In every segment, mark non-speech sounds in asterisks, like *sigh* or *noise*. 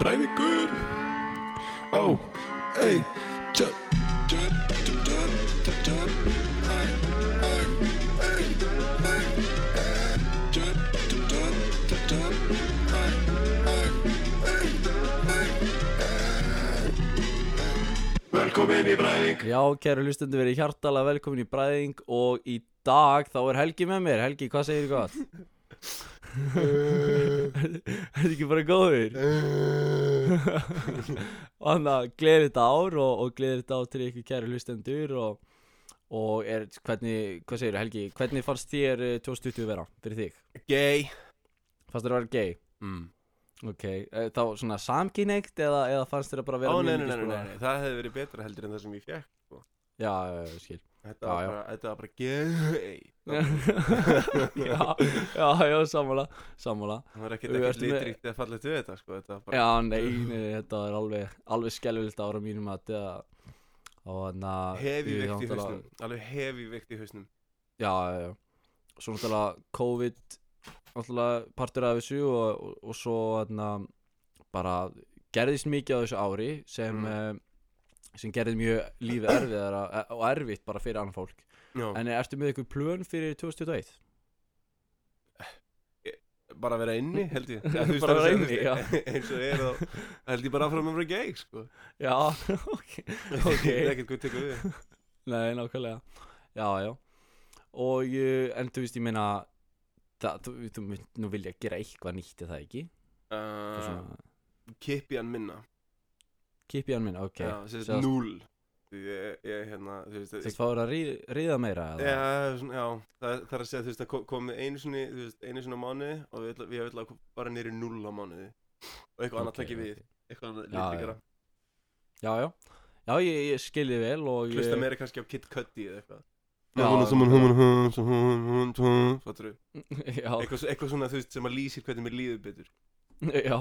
Breiðvíkur Ó, ei Velkomin í Breiðvík Já, kæru hlustendur verið hjartalega velkomin í Bræðing og í dag þá er Helgi með mér Helgi, hvað segir þið gott? Er þetta ekki bara góður? og hann að gleðir þetta ár og, og gleðir þetta ár til ykkur kæru hlustendur og, og er, hvernig, hvað segir Helgi, hvernig fannst þér eh, 2020 vera fyrir þig? Gay Fannst þér að vera gay? mm. Ok, eh, þá svona samkynneigt eða, eða fannst þér að bara vera Ó, nei, mjög nei, nei, nei, svona- nei, það hefði verið betra heldur en það sem ég fekk sko. Já, skil Þetta var bara, þetta var bara gay já, já, sammála Sammála Það var ekkert ekkert litríkt eða fallegt við þetta sko. Þetta bara Já, nei, nei, þetta er alveg alveg skelvilegt ára mínum að þetta að hefi ég veikt í hausnum Alveg hefi veikt í hausnum Já, já, já Svo náttúrulega COVID náttúrulega partur af þessu og, og, og svo þannig að bara gerðist mikið á þessu ári sem, Mm. Sem gerði mjög lífið erfiðara e- og erfitt bara fyrir annan fólk Já, En ertu með ykkur plön fyrir 2021? bara að vera inni held ég *laughs* veist, Bara það vera er- inni. *laughs* Eins og er þá held ég bara að vera gay sko. Já, *laughs* ok Ok. Ég er ekkert hvað tekur við Nei, nákvæmlega Já, já Og, uh, en þú veist, ég meina það, þú, þú nú vilja gera eitthvað nýtt er það ekki uh, svona, Kipjan minna Kipi hann minn, ok Já, sem sagt núl Ég, ég, hérna, þú veist Þú fáir að ríð, ríða meira eða? Já, svona, já, það, það er að segja, þú veist, það kom- komið einu sinni, þú veist, einu sinni á mánuði og við ætla, við ætla að bara nýri null á mánuði og eitthvað annað Ok, takki við, ok. eitthvað annað Já, litrikara, Já, já Já, ég, ég skilði vel og hlusta ég, meira kannski á Kid Cudi eða eitthvað. Já, er fattur þú? Já, Eitthvað, eitthvað svona, þú veist, sem að lýsir hvernig mér líður betur. *laughs* já,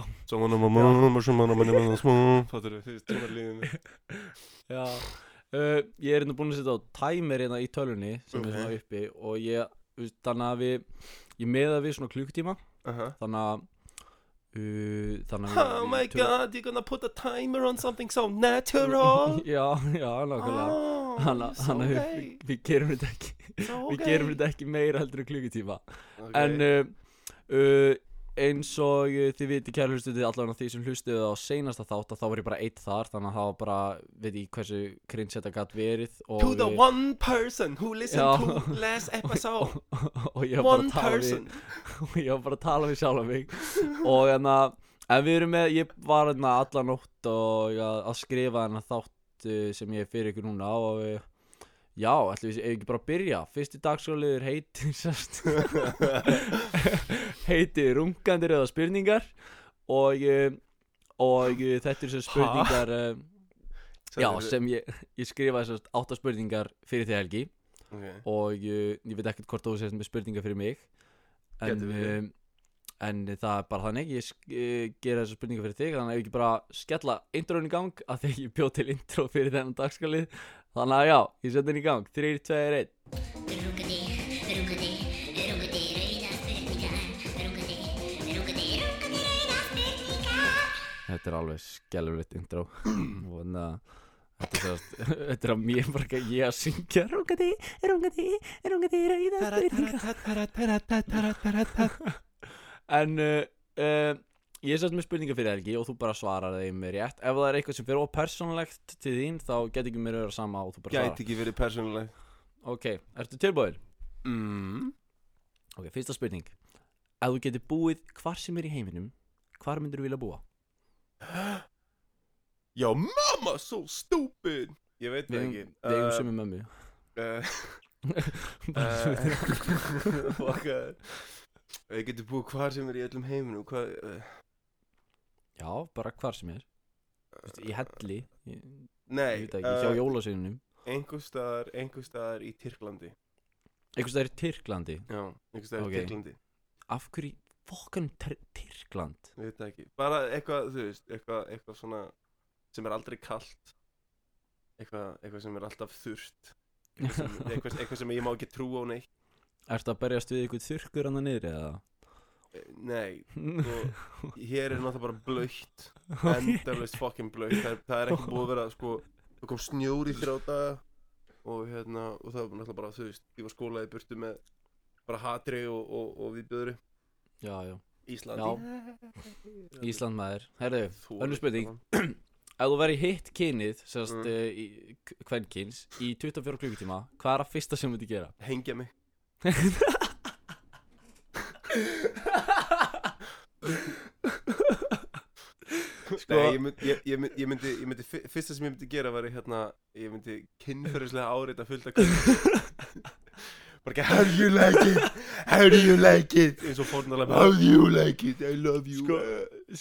fattur þú, mér. já uh, Ég er hérna búin að setja á timer hérna í tölunni sem er svona uppi og ég, þannig að við ég meða við svona klukkutíma Aha. þannig að uh, þannig að við- Oh my við god, you're gonna put a timer on something so natural. *laughs* Já, já, nákvæmlega Oh, Þannig so að við, gay, við gerum þetta ekki so Við gay. gerum þetta ekki meira heldur en klukkutíma Ok. En uh, uh, eins og uh, þið viti kæra hlustuði allavega því sem hlustuði á seinasta þátt að þá var ég bara eitt þar Þannig að það var bara, veit ég hversu cringe þetta gætt verið To the uh, one person who listened Já. to last *laughs* episode. One við person. *laughs* og ég var bara að tala við sjálf mig. Og þannig að en við erum með, ég var hérna alla nótt og að, skrifa hérna þátt uh, sem ég er fyrir ykkur núna og uh, já, ætlum við ekki bara að byrja? Fyrsti dagskóliður heitir *laughs* *laughs* heitir rungandir eða spurningar og uh, og uh, þetta er spurningar uh, já, sem ég, ég skrifaði sérst átta spurningar fyrir því helgi. Okay. og uh, ég veit ekkert hvort þú sést með spurningar fyrir mig en, um, en það er bara þannig. Ég uh, gera þessar spurningar fyrir þig þannig að ef ekki bara skella introin í gang að þegar ég bjóð til intro fyrir þennan dagskalið þannig að já, ég setja henni í gang. 3, 2, 1 Rungadi, rungadi, rungadi, rauða spurningar Rungadi, rungadi, rungadi, rauða spurningar þetta er alveg skellulegt intro *clears throat* og þannig að Þetta er, *laughs* er að mér bara ekki að ég að syngja Rungadi, rungadi, rungadi, rauða spurningar *laughs* En uh, uh, ég er sérst með spurningar fyrir Helgi og þú bara svarar þeim með rétt. Ef það er eitthvað sem fyrir ópersonlegt til þín þá get ekki mér að vera sama og þú bara Gæti ekki verið persónuleg. Svarar Ok, ertu tilbúin? mm. Ok, fyrsta spurning. Ef þú getur búið hvar sem er í heiminum hvar myndir þú vilja búa? *gasps* Já, mamma, so stupid! Ég veit Við það eigum- ekki. við eigum sömu mömmu. uh, Bara svo við- uh, Fuck uh, Ég geti búið hvar sem er í öllum heiminum Hvað uh, Já, bara hvar sem er. Þú veist, Í helli Ég, ég Nei, veit það ekki, hjá jólaseinunum einhver staðar, einhver staðar í Tyrklandi. Einhvers staðar í Tyrklandi? Já, einhver staðar Ok. í Tyrklandi. Af hverju fokkan Tyrkland? Ég veit það ekki. Bara eitthvað, þú veist, eitthvað, eitthvað svona sem er aldrei kalt. Eitthvað, eitthvað sem er alltaf þurrt. Eitthvað sem, eitthvað, sem ég má ekki trúa á neitt. *laughs* Ertu að berjast við ykkur þurrkur hann niður eða? Nei *laughs* og hér er náttúrulega bara blöytt endalist fucking blöytt það, það er ekki búið að vera sko það kom snjór í þrjá daga og hérna og það var náttúrulega bara þú veist ég var skólaði burtu með bara hatri og, og, og viðbjöðri Já, já. Íslandi. Ísland maður. Herðu, Þú önnur spurning. *clears throat* ef þú væri hitt kynið sérst Mm. mm. í kvenkins í 24 klukkutíma hvað er að fyrsta sem þú myndi gera? hengja mig *laughs* Sko- Nei, ég myndi, ég, ég, myndi, ég myndi, ég myndi, fyr- fyrsta sem ég myndi gera var hérna, ég myndi kynferðislega áreita fullt af kynferðislega *laughs* bara ekki, how do you like it, how do you like it? Eins og fórnalega, how do you like it, I love you. Sko,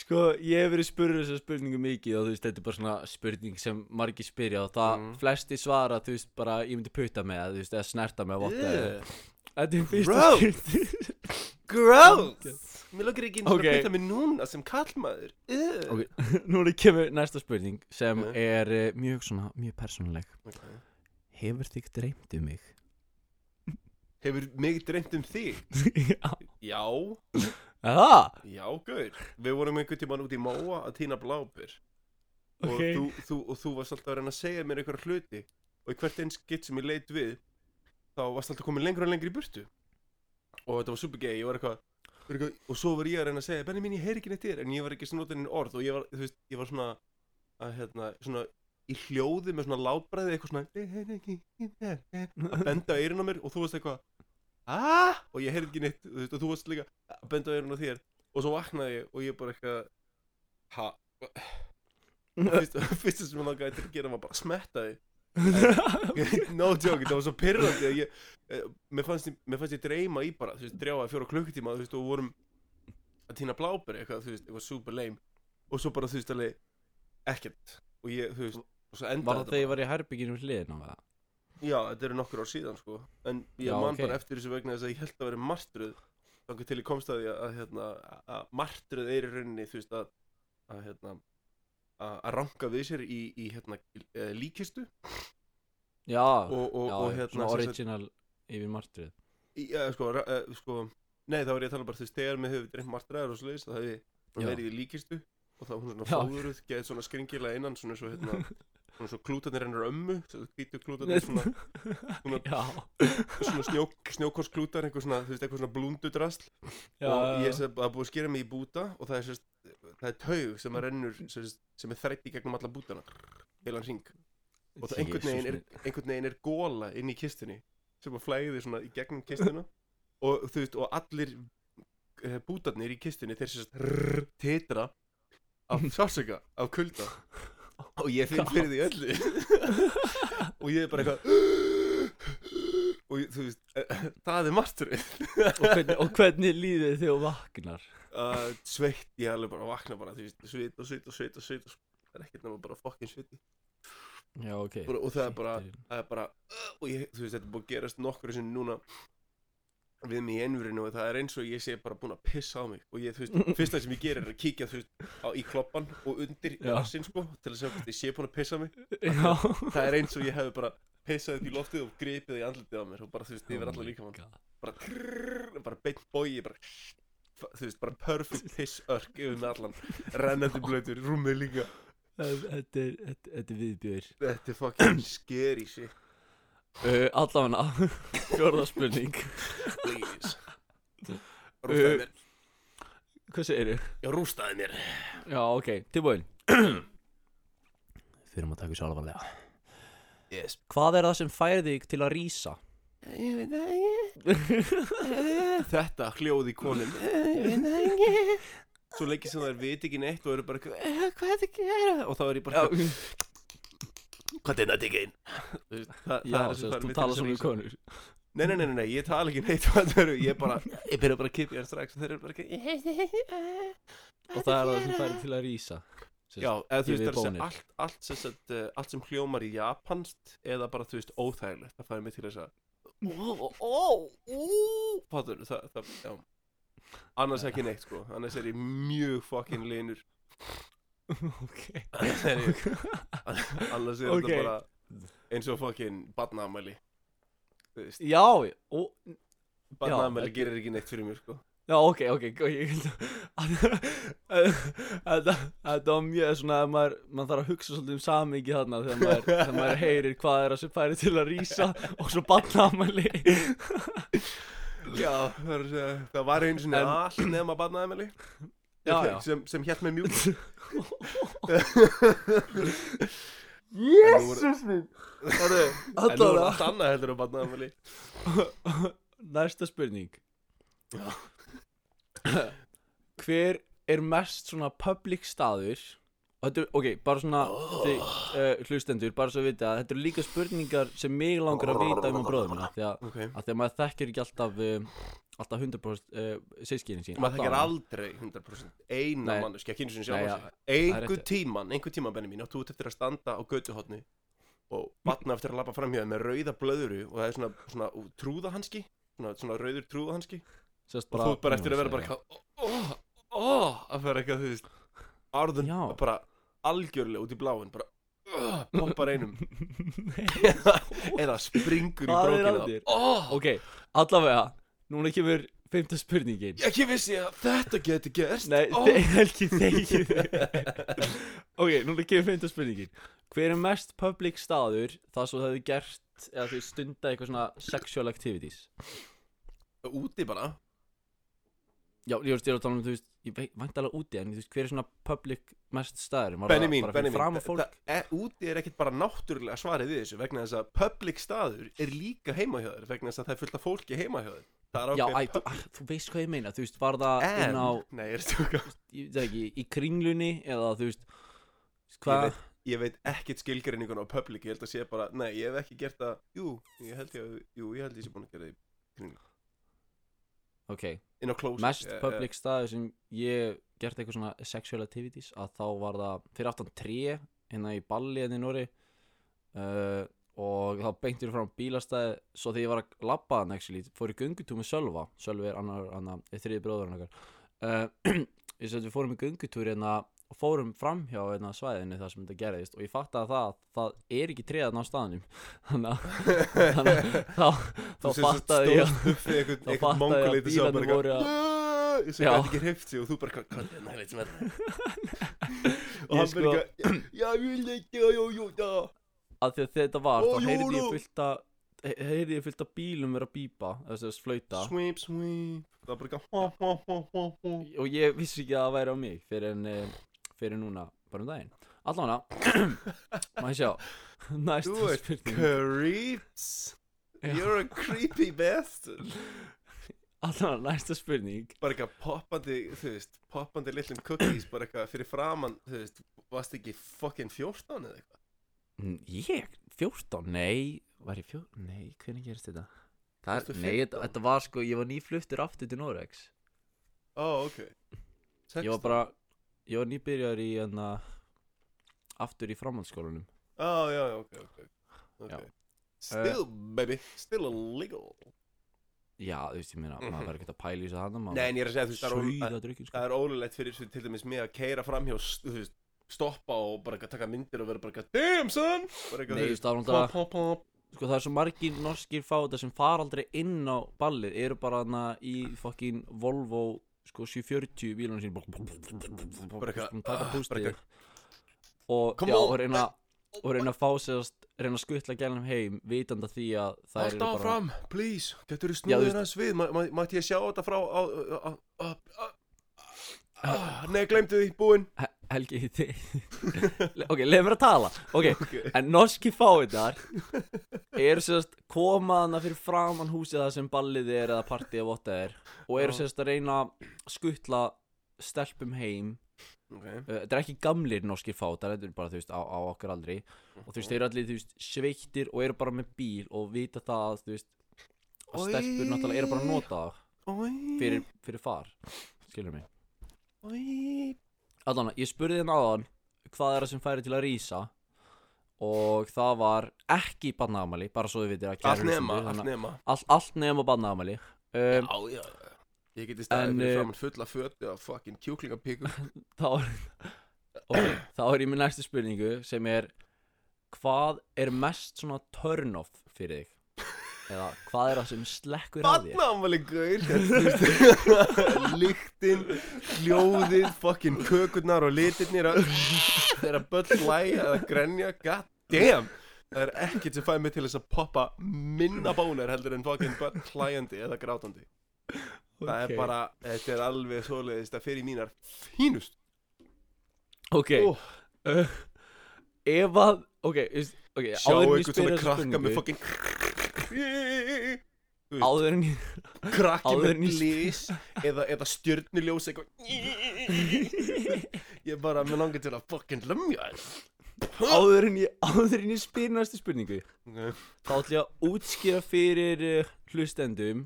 sko, ég hef verið spurður þessar spurningu mikið og þú veist, þetta er bara svona spurning sem margir spyrja og það Mm. flesti svara, þú veist, bara ég myndi putta með, þú veist, eða snerta með votta Ugh. Þetta er fyrsta Bro. *laughs* gross mér lukkar ekki Ok. að byrja mig núna sem kallmaður Ugh. Ok, *laughs* nú er það kemur næsta spurning sem Ok. er uh, mjög svona, mjög persónuleg okay. Hefur þig dreymt um mig? hefur mig dreymt um þig *laughs* Já já, Það? já, gaur við vorum einhvern tímann út í Móa að týna blábir og, þú, þú, og þú varst alltaf að reyna að segja mér einhverja hluti og í hvert einn skitt sem ég leit við þá varst alltaf komin lengur og lengur í burtu og þetta var super gay ég var eitthvað, var eitthvað og svo var ég að reyna að segja Benni mín ég heyri ekki neitt þér. En ég var ekki svona notin orð og ég var, veist, ég var svona að hérna, svona í hljóði með svona látbræði eitthvað svona að benda eyrun á mér og þú varst eitthvað aah og ég heyrði ekki neitt veist, og þú varst líka að benda eyrun á þér. Og svo vaknaði ég og ég bara eitthvað ha? Fyrst, *laughs* sem ég langaði til að gera var bara að smetta þig *laughs* no joke, það var svo pyrrandi að ég, eh, mér fannst, ég- mér fannst ég dreyma í bara, þú veist, drjáða fjóra klukkutíma þú veist, og vorum að týna bláberi eitthvað, þú veist, eitthvað super lame. Og svo bara, þú veist, alveg ekkert. Og ég, þú veist, og svo endaði Var það þetta þegar ég var í herbygginu við hliðina á það? Já, þetta eru nokkur ár síðan, sko. En ég Já, man ok. bara eftir þessu vegna þess að ég held að vera martruð þannig til ég komst að því að, að, hérna, að martruð er í rauninni, þú veist, að að, hérna að ranka við sér í, í hérna, eh, líkistu. Já, og, og, já, og hérna svona original yfir martrið. Já, sko, eh, sko Nei, þá er ég að tala bara þú veist Þegar mér hefur dreymt martraðar og svo leiðis Það Já. verið í líkistu Og þá hún svona fóðuruð Geðið svona skringilega innan Svona svo hérna Svona svo klútarnir hennar ömmu klútarnir *laughs* svona Svona, svona snjó, snjókorsklútar Eitthvað svona, svona blúndudrasl já, Og ég að búið að skera mig í búta Og það er sérst Það er taug sem að rennur sérst, Sem er þrætt í gegnum alla bútana. Heilan hring. Og það einhvern veginn, er, einhvern veginn er góla inn í kistunni sem að flæði svona í gegnum kistuna. Og þú veist, og allir uh, bútarnir í kistunni þeir sérst rrr, titra af *laughs* sársöka, af kulda. Og ég finn fyrir því öllu. *laughs* Og ég er bara eitthvað og þú veist, *coughs* það er marturinn og, hvernig, og hvernig líðið þið og vaknar? uh, sveitt, ég alveg bara vakna bara, þú veist, sveit og sveit og sveit og sveit og það er ekkert nema bara fokkin sviti Já, ok. Bara- og það er bara- það er bara og ég, þú veist, þetta er búið að gerast nokkur sem núna við mig í einverinu og það er eins og ég sé bara búin að pissa á mig. Og ég, þú veist, *laughs* fyrsta sem ég gerir er að kíkja, þú veist, á, í kloppan og undir Já. rassinn, sko, til að segja ég sé búin að pissa á mig. Já. Það er eins og ég hefði bara pissað upp í loftið og gripið í andlitið á mér og bara, þú veist, yfir Oh alla my líka mann bara, trrrr, bara beint bói bara, þú veist, bara perfect piss örk yfir með allan, rennandi blöytur, rúmið líka. Þetta er, þetta, þetta er viðbjör þetta er fucking scary shit. Uh, Allavega *laughs* Fjórða spurning. Please. Rústaði mér. Hvað segir þið? Já, rústaði mér. Já, ok, tilbúin. *clears throat* Fyrir að taka þessu alvarlega Yes. Hvað er það sem færi þig til að rýsa? Ég veit það ekki. *laughs* Þetta hljóð í konum. Ég veit það ekki. Svo leikir sem það er veit ekki neitt og eru bara "Eh, Hvað er þetta að gera? Og þá er ég bara eitthvað, Hvað er þetta ekki einn? Það, Já, þú tala svona um konur. Nei, nei, nei, nei, nei, ég tala ekki neitt það eru Ég bara, ég byrja bara að kipja þér strax og þeir eru bara ekki Og það er það sem færi til að rýsa Já, eða þú veist það er allt, allt, sem sagt, uh, allt sem hljómar í japanst eða bara þú veist óþægilegt það færi mig til þess að Fattur, það, það, já. Annars ekki neitt sko, annars er ég mjög fucking linur. Ok. Annars er ég, annars er Ok. þetta bara eins og fucking veist, Já, og badnaamæli þetta- gerir ekki neitt fyrir mér sko Já, ok, ok, ég Þetta, þetta var mjög svona að maður, maður þarf að hugsa svolítið um samingi þarna þegar maður, þegar maður heyrir hvað er að sem færi til að rísa og svo batnaðamæli Já, það, er, að segja, það var En- allt nema barnaðamæli Já, já. sem, sem hélt með mjúk Jésús minn Það er En nú er allavega allt annað heldur um barnaðamæli Næsta spurning *coughs* Hver er mest svona public staður? Og þetta er, ok, bara svona þið, uh, hlustendur, bara svo að vita að þetta eru líka spurningar sem mig langar að vita um á bróðumina því að, Ok. að því að maður þekkir ekki alltaf um, alltaf 100% uh, sískinni sín. Maður þekkir aldrei 100% eina manneski, ekki sinni Nei, sjálf það er Einhver tíman, einhver tíman benni mín áttu út eftir að standa á götuhotni og batna eftir að lappa fram hjá þeim með rauða blöðuru og það er svona, svona trúðahanski svona, svona rauður trúðahanski Sérst og þú ert bara eftir að vera bara eitthvað oh, oh, að vera eitthvað, þú veist árðun Já. bara algjörlega út í bláin bara oh, poppar einum *laughs* eða springur í Hvað er brókina að þér? oh, ok, allavega núna kemur fymta spurningin ég ekki vissi að þetta geti gerst Nei, oh. oh. *laughs* ekki þegið Ok, núna kemur fynda spurningin Hver er mest public staður þar svo það hefði gert eða þau stunda eitthvað svona sexual activities úti bara Já, ég veist, ég er að tala um, þú veist, ég veit, vænt alveg úti en þú veist, hver er svona public mest staður? Benni mín, Benni mín er, úti er ekkit bara náttúrulega svarið við þessu vegna þess að public staður er líka heima hjá þér vegna þess að það er fullt af fólki heima hjá þér það er Já, æ, þú, æ, þú veist hvað ég meina, þú veist, var það en, inn á, nei, ég er stjóka ég veit ekki, í kringlunni eða þú veist, hvað? veit, ég veit ekkit skilgreiningun á public ég held að sé bara, nei, ég hef ekki gert það jú, ég held ég, jú, ég held ég sé búin að gera það í kringlu Ok, mest eh, eh, public staður sem ég gert eitthvað svona sexual activities að þá var það fyrir aftan tré hérna í balli hérna í Nóri uh, og þá beintir fram bílastæði svo þegar ég var að labba actually, fór í göngutúr með Sölva. Sölvi er þriði bróður uh, *clears throat* ég sem við fórum í göngutúr hérna og fórum fram hjá hérna, svæðinu þar sem þetta gerðist og ég fatt að það það er ekki tréðan á staðnum. *laughs* Þannig að að *laughs* þá, þá sagt fattaði ég þá einhvern fattaði ég að bílarnir voru að eitthvað sem gæti ekki hreift sig og þú bara, hvað er heilit sem er og Ég hann sko- bara eitthvað já, ég vil ekki, já, já, já, að því að þetta var, þá heyrði ég fullt að he- heyrði ég fullt að bílum vera að bípa þess að flauta. Sweep, sweep. Og ég vissi ekki að það væri á mig fyrir en eh, fyrir núna, bara um daginn. Allavega, *coughs* maður sjá. Næsta spurning. creeps. You're a creepy bastard. Allavega, næsta spurning. Bara eitthvað poppandi, þú veist Poppandi lillum cookies Bara eitthvað fyrir framann, þú veist Varst ekki fucking 14 eða eitthvað? Mm, ég, 14, nei. Var ég 14, nei, hvernig gerist þetta? Það er, nei, þetta, 15? þetta var sko ég var nýfluttur aftur til Norex Ó, ok. Ég var bara, ég var nýbyrjar í enna aftur í framhaldsskólanum Ó, já, já, ok, ok, Já. okay. Still, baby, still illegal já, þú veist, ég meina, Mhm. maður var ekkert að pæla í þessu hann Nei, en ég er að segja, þú veist, það er sko er ólulegt fyrir svo til dæmis mig að keira framhjá þú veist, stoppa og bara taka myndir og vera bara damn son bara Nei, þú veist, það er pop, náttúrulega pop, pop. Sko, það er svo margir norskir fáta sem fara aldrei inn á ballið Eru bara hana í fokkin Volvo, sko, 740 bílunum sín. Bara eitthvað, ah, Og, já, og reyna Og reyna að fá að Reyna að skuttla gælum heim Vitanda því að það eru bara áfram, please. Getur þú veist- hans við? Mætti ég sjá þetta frá á, nei, glemdu því, búinn Helgi, *laughs* þið Ok, leið mér að tala Ok, *laughs* en norski fáiðar Eru sérst komaðana fyrir framann húsið það sem ballið er Eða partíð eða votta er Og eru Já. sérst að reyna að skuttla Stelpum heim okay. Uh, þetta er ekki gamlir norskir fátar þetta er bara þú veist á, á okkur aldri og þú veist þeir eru allir þú veist sveittir og eru bara með bíl og vita það að þú veist að Oj. stelpur náttúrulega eru bara að nota það Oj, fyrir, fyrir far skilur mig oj. Allan ég spurði þeim áðan hvað er það sem færi til að rísa og það var ekki barnaðamæli bara svo þið vitir að allt nema, allt nema að allt, nema barnaðamæli um, já, já, ég geti staðið En, fyrir framann fulla fötu af fucking kjúklingapíku *laughs* þá er okay, þá er ég með næstu spurningu sem er hvað er mest svona turn off fyrir þig Eða hvað er það sem slekkur á þér? Barnaamali gaur *laughs* Lyktin Hljóðið Fucking kökurnar og litirnir Þegar börn hlæja eða grenja God damn Það er ekkert sem fæði mig til þess að poppa minna bónir heldur en fucking börn hlæjandi eða grátandi Það er Ok. bara, þetta er alveg svoleiðist að fyrir mínar fínust Ok Ó. uh, Ef að Ok, ok Sjá er þessa krakka með veist, Áður en ég Krakki áður með en ég- glís eða, eða stjörnuljós eitthvað *laughs* Ég bara, mér langar til að fucking lumja þér Áður en ég Áður en ég spyr næstu spurningu Ok. Þá ætlum ég að útskýra fyrir uh, hlustendum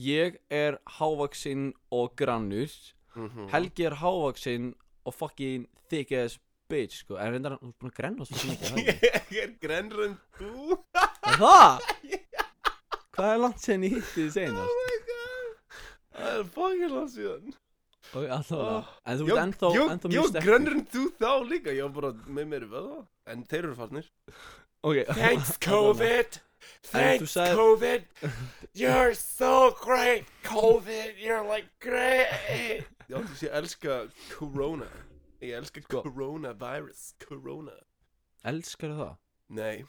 Ég er hávaksinn og grannur Mhm. Helgi er hávaksinn og fucking thick ass bitch sko En reyndar hann, þú er búin að grenna svo mikið er ekki? *laughs* Ég er grennur en þú Er það? *laughs* Hvað er langt sen ég hitti þið Oh senast? my god. Það er fucking langt síðan. Og alltaf Oh. En þú ert ennþá, ég- ennþá Ég mjög var sterkur. Grennur en þú þá líka. Ég var bara með mér í vöða En þeir eru farnir. Ok. Thanks. *laughs* COVID. Thanks sagði- COVID. *laughs* You're so great COVID. You're like great. Já, þú sé, ég elska Corona. Ég elska Sko. Coronavirus. Corona. Elskar það? Nei,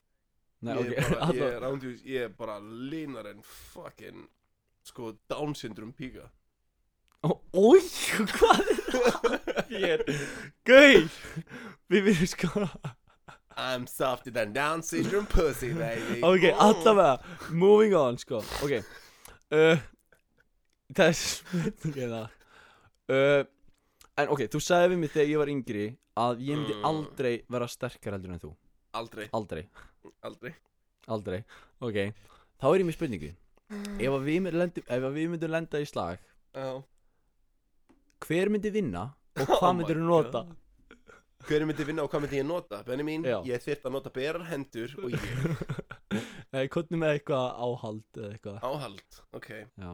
Nei, ég, ok er bara, ég er ándjús Ég er bara línar en fucking Sko, Down syndrom píka. Ói, hvað er það? *laughs* Er Gauð Við við sko I'm softer than Down syndrome pussy, baby. Ok, allavega Moving on, sko. Ok uh, Það er spurningin það. Uh, En ok, þú sagði við mig þegar ég var yngri Að ég myndi Mm. aldrei vera sterkar heldur en þú. Aldrei, Aldrei, aldrei. Aldrei. Ok, þá er ég með spurningu. Ef að við myndum lenda, ef að við myndum lenda í slag Já. Hver myndi vinna Og *laughs* Oh hvað my myndir þú nota? Hver myndi vinna og hvað myndi ég nota? Benni mín, Já. ég þyrft að nota berar hendur og ég. *laughs* Nei, hvernig með eitthvað áhald eða eitthvað? Áhald Ok, Já.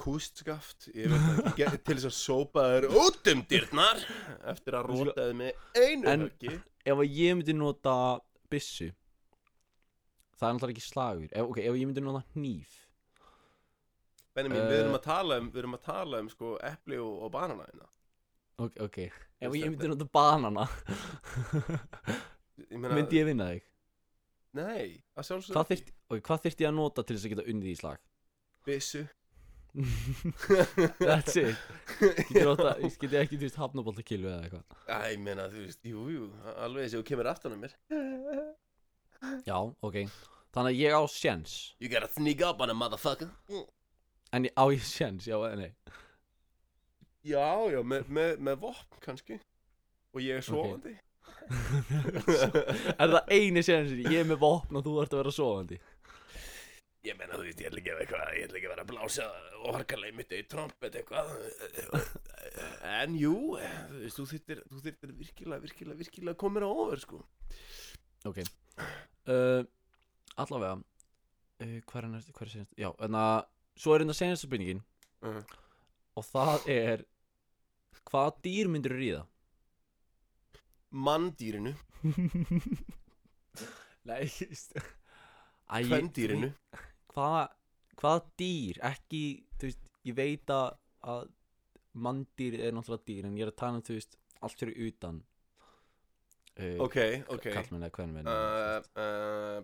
Kústskaft Ég veit ekki, get, til þess að sópa þér út um dyrnar Eftir að Þú sko- róta þið með einu En- höggi Ef ég myndi nota byssu Það er náttúrulega ekki slagur. Ef, Ok, ef ég myndi nota hníf Benni mín, við Eh. erum að tala um Við erum að tala um sko epli og, og banana hérna. Ok, ok. Ef ég myndi nota banana *laughs* Ég meina, Myndi ég vinna þig? Nei, að sjálfsögðu Hvað þyrfti ég að nota til þess að geta undið í slag? Byssu That's it. Geti nota, geti ekki, þú veist, hafnabólta kilvu eða eitthvað. Æ, ég meina, þú veist, jú, jú Alveg þess að þú kemur aftan um mér. Já, ok. Þannig að ég á sjens You gotta sneak up on a motherfucker. En ég á ég sjens, já, nei? Já, já, með, með, með vopn kannski. Og ég er sofandi. *laughs* Er það eini sjensin Ég er með vopn og þú ert að vera sofandi Ég meina, þú veist, ég ætla ekki að vera eitthvað Ég ætla ekki að vera að blása og harkalega mitt í trompet eitthvað. En jú, þú veist, þú þyrftir Þú þyrftir virkilega, virkilega, virkilega komir á over, sko. Ok. Uh, Allavega uh, Hvað er næstu, hvað er senast Já, en að Svo er hérna senasta spurningin. Uh. Og það er Hvaða dýr myndir þú ríða? Manndýrinu, *laughs* Nei, just Æ, ég- kvendýrinu Hvaða Hvaða dýr? Ekki, þú veist Ég veit að, Manndýr er náttúrulega dýr En ég er að tala um, þú veist Allt fyrir utan uh, Ok, ok. Kallmenn eða hvern uh, uh,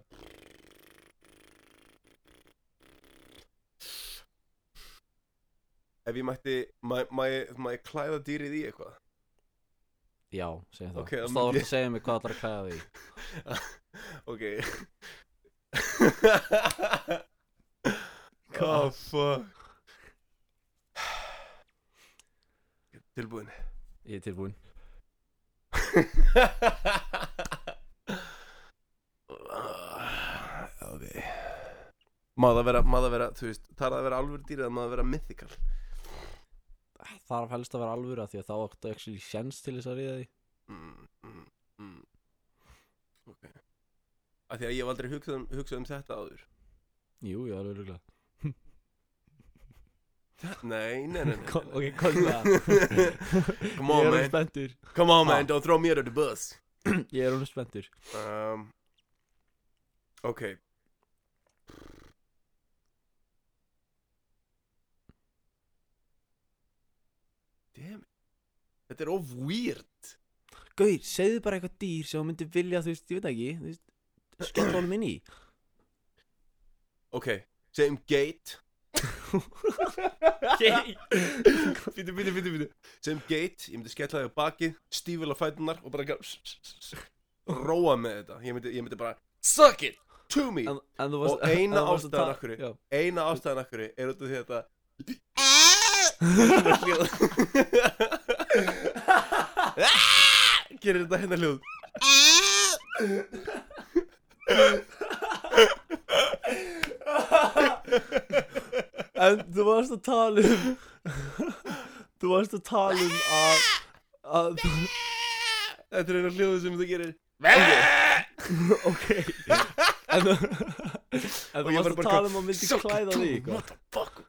Ef ég mætti ég klæða dýrið í eitthvað? Já, segjum það. Ok, okay, þá er ég- að segja mig hvað það er að klæða því *laughs* Ok *laughs* Oh fuck? *sighs* Tilbúin. Ég er tilbúin. *sighs* Ok. Má það vera, má það vera, þú veist Það er að vera alvöru dýr eða má það vera mythical? Það er helst að vera alvöru af Því að þá áttu actually sjens til þess að ríða því. Mm, mm, mm. Ok. Af því að ég hef aldrei hugsað um, hugsað um þetta áður. Jú, já, alveg rúglega Nei, nei, nei, nei. Kom, ok, kom það *laughs* Come on, Ég er man. alveg spenntur. Come on man, ah. don't throw me under the bus. *clears throat* Ég er alveg spenntur. Um, Ok. Damn. Þetta er of weird. Gaur, segðu bara eitthvað dýr sem þú myndir vilja, þú veist, ég veit það ekki þú veist, skella honum inn í. Ok, segjum gate. Gate Fítu, fítu, fítu, fítu Segjum gate, ég myndi skella þig á bakið Stífil á fætunar og bara Róa með þetta Ég myndi, ég myndi bara Suck it, to me en, en þú Og eina en þú varst að ástæðan af hverju. Já. Eina ástæðan hverju er út af því að þetta Gerir þetta hérna hljóð *laughs* En þú varst að tala um Þú varst að tala um að að Þetta er eina hljóðu sem það gerir. *laughs* Ok. En þú En Og þú varst var að tala um að myndi klæða þig eitthvað. motherfucker.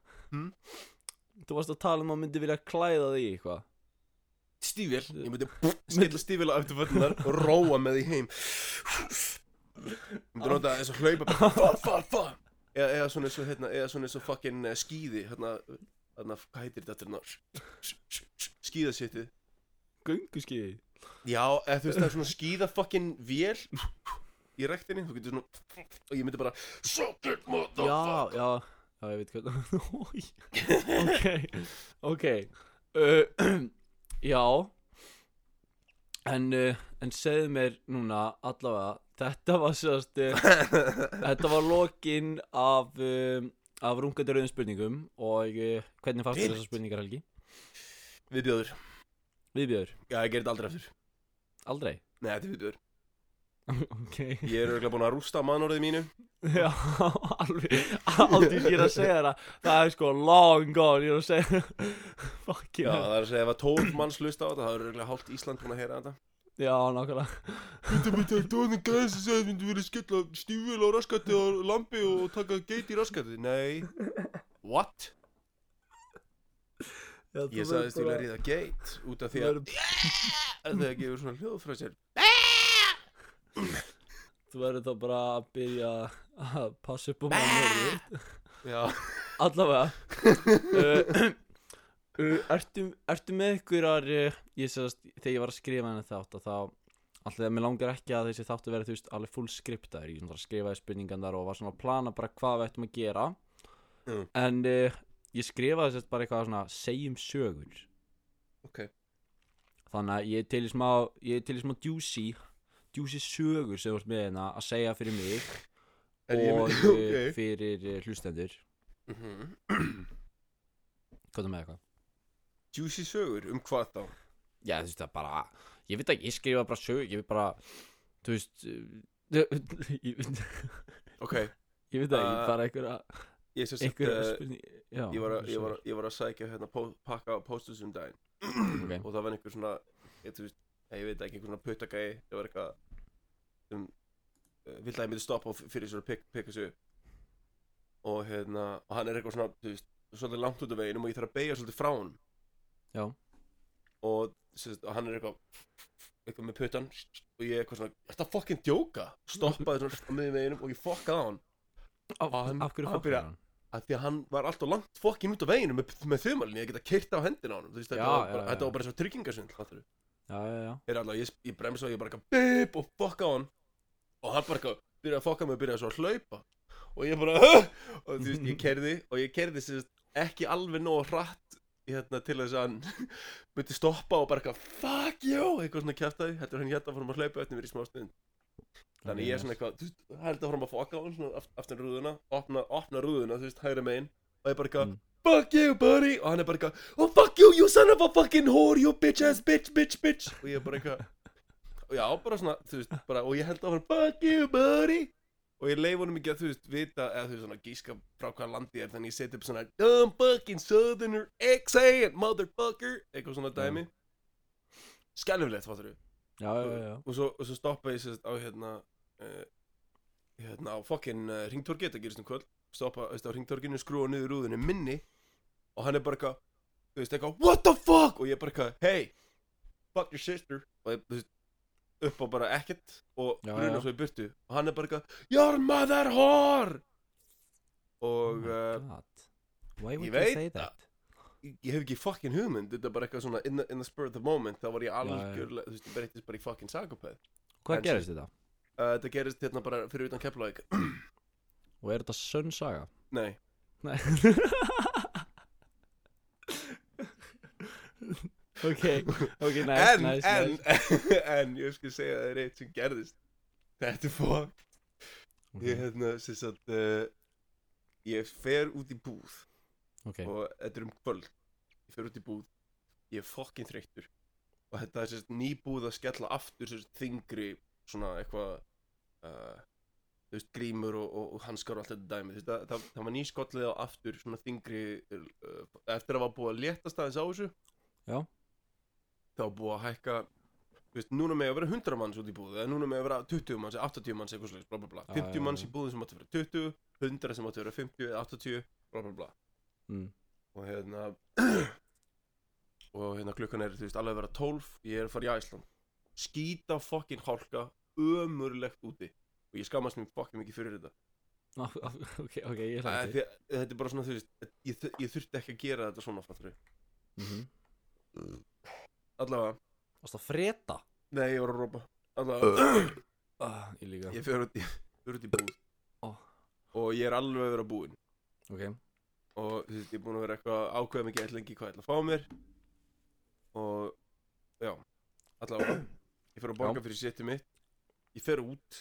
Þú varst að tala um að myndi vilja klæða þig eitthvað. Stífil, ég myndi *laughs* skella stífil á eftir föttunar og róa með því heim. Myndi nota þess að hlaupa bara *laughs* Far, far, far Eða, svona eins og hérna, eða svona eins og fucking uh, skíði Hérna, hérna, hvað heitir þetta hérna? Skíðasittið Gönguskiði Já, eða þú veist það er svona skíða fucking vél Í rektinni, þú getur svona Og ég myndi bara Suck it, Já, motherfucker. já. Já, ég veit hvað. *laughs* *laughs* Ok, ok. Uh, *clears throat* Já. En, uh, en segðu mér núna allavega Þetta var sérst uh, *laughs* Þetta var lokin af um, af rungandi rauðum spurningum og uh, hvernig fannst þér þessar spurningar Helgi? Viðbjöður Viðbjöður, Já, ég gerir þetta aldrei eftir aldrei? Nei, þetta er viðbjöður *laughs* Ok. Ég er örgulega búin að rústa mannorðið mínu. *laughs* Já, alveg Aldrei ég er að segja það. Það er sko long gone Ég er að segja. Fucking Já, hell. það er að segja, ef að tólf manns hlusta á þetta, það er örgulega hálft Ísland búin að heyra þetta. Já, nákvæmlega Þetta myndi að tóðin gæði sem segði að myndi verið skella stífil á raskatti á lampi og taka geit í raskatti. Nei. What? Já, Ég sagðist til að ríða geit út af því að að það gefur svona hljóð frá sér. Þú verður þá bara að byrja að passa upp á mannverði Já. Allavega uh, *laughs* ertu, ertu með ykkurar uh, Ég sagðist, þegar ég var að skrifa henni þátt að þá Alltaf að mér langar ekki að þessi þáttu verið þú veist alveg full skriptaður Ég svona skrifaði spurningan og var svona að plana bara hvað við ættum að gera Mm. En uh, ég skrifaði sérst bara eitthvað svona segjum sögur Ok. Þannig að ég er til í smá Ég er til í smá juicy Juicy sögur sem ert með hérna að segja fyrir mig og myndi, okay. ok. fyrir hlustendur Mhm. Hvað er með eitthvað? Juicy sögur, um hvað þá? Já þú veist það bara Ég veit ekki, ég skrifa bara sögur Ég veit bara Þú veist uh, *laughs* Ég veit Ok, ég veit ekki, Uh, bara einhverja ég ég var, að, ég, var, að- ég var að sækja hérna pakka á póstus um daginn. Ok. og það var einhver svona ég, veist, ég veit ekki, einhver svona puttagæi það var eitthvað um, vill að ég myndi stoppa fyrir svo að pik, pikka sig upp og hérna og hann er eitthvað svona, þú veist, svolítið langt út af veginum og ég þarf að beigja svolítið frá hann Já. og, sérst, og hann er eitthvað eitthvað með puttan og ég eitthvað svona, þetta fucking djóka stoppaði svona á miðjum veginum og ég fokkaði á hann Af, hann- af hverju hann fokkur byrja- hann? að því að hann var alltaf langt fokkin út af veginu með, með þumalinn, ég geta kyrt á hendina á hann þú veist, þetta, Já, var já, bara, já. þetta var bara svo tryggingasund fattarðu? Já, já, já er alltaf, ég, ég bremsa og ég bara eitthvað bip og fokka á hann og hann bara eitthvað byrjaði að fokka mig og byrjaði svo að hlaupa og ég bara og þú veist, ég kerði og ég kerði sérst ekki alveg nóg hratt hérna, til þess að hann *laughs* myndi stoppa og bara eitthvað fuck you! Eitthvað svona kjæftæði, þetta er hann hérna fórum að hlaupa eftir mér í smá stund. Þannig ég er svona eitthvað, þú veist, held að fórum að fokka á hann svona aft- aftur rúðuna, opna, opna rúðuna þú veist, hægra megin og ég bara eitthvað Mm. fuck you buddy! Og hann er bara eitthvað oh fuck you you son of a fucking whore you bitch ass bitch bitch bitch. Og ég er bara eitthvað og *laughs* já bara svona þú veist bara og ég held að hann fuck you buddy og ég leif honum ekki að þú veist vita eða þú veist svona gíska frá hvað landi er þannig ég seti upp svona dumb fucking southerner accent motherfucker eitthvað svona dæmi. Skælumlegt fattur við Já, já, já. og svo, svo stoppa ég sérst á hérna uh, hérna á fucking uh, ringtorgi, þetta gerist um kvöld. Stoppa veist, á ringtorginu, skrúa niður rúðinu minni og hann er bara eitthvað þú veist eitthvað, what the fuck? Og ég er bara eitthvað, hey fuck your sister. Og þú veist, upp á bara ekkert og Já, bruna já. svo í burtu og hann er bara eitthvað, your mother whore Oh og my uh, god Why would ég you veit that? ég hef ekki fucking hugmynd Þetta er bara eitthvað svona in the, in the spur of the moment Þá var ég algjörlega, þú veist, ég breytist bara í fucking psychopath Hvað gerist þetta? uh, Þetta gerist hérna bara fyrir utan Keflavík Og er þetta sönn saga? Nei, Nei *laughs* Ok, ok, nice, en, nice, en, nice. *laughs* en ég skal segja það er eitt sem gerðist. Þetta er fuck Ok, Ég hérna, sem sagt uh, Ég fer út í búð. Ok, og þetta er um kvöld. Ég fer út í búð. Ég er fokkin þreyttur. Og þetta er sérst nýbúð að skella aftur sérst þingri svona eitthvað uh, þú veist grímur og, og, og hanskar og allt þetta dæmi. Þú veist, það, það, það var nýskollið á aftur svona þingri uh, eftir að var búið að léttast aðeins á þessu. Já. Þá búið að hækka veist, núna með að vera 100 manns út í búð eða núna með að vera 20 manns, eða 80 manns eitthvað slags, bla bla bla, Já, 50 já, manns í búðin sem átti að vera 20 100 sem átti að vera 50 eða 80, bla bla bla. Mm. og hérna *clears throat* og hérna klukkan er þú veist alveg að vera 12 ég er að fara í Æsland skýta fokkin hálka ömurlegt úti. Og ég skammast mér fokkin mikið fyrir þetta. Á, Ok, ok, ég hlætti að þetta er bara svona þú veist ég, ég þurfti ekki að gera þetta svona fattur mm. -hmm. Allavega, Varst það freta? nei ég var að rópa allavega, Ah, ég líka. Ég fer út í, fer út í búð. Ó. og ég er alveg að vera búinn Ok, og þú veist, ég er búinn að vera eitthvað að ákveða mikið eitthvað lengi hvað ég ætla að fá mér. Og já, allavega ég fer að borga Já. fyrir setið mitt. Ég fer út.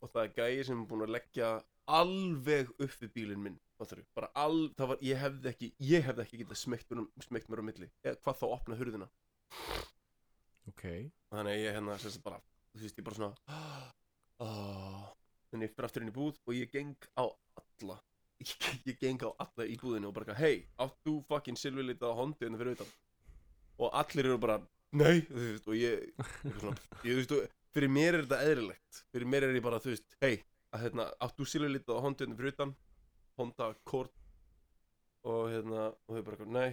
Og það er gæi sem er búinn að leggja alveg upp við bílinn minn fattarðu? bara al, það var, ég hefði ekki ég hefði ekki getað smeygt mér, smeygt mér á milli. Eða hvað þá opna hurðina ok. Þannig að ég hérna sem sagt bara, þú veist, ég bara svona oh. *gasps* þannig ég fyrir aftur inn í búð og ég geng á alla. Ég, *laughs* ég geng á alla í búðinu og bara hei, átt þú fucking silfurlitað hondi hérna fyrir utan? Og allir eru bara nei, þú veist, og ég, ég, svona, *laughs* ég þú veist, og fyrir mér er þetta eðrilegt fyrir mér er ég bara, þú veist, hei hérna, átt þú silfurlitað hondi hérna fyrir utan? Honda Accord. Og hérna, og þau bara, nei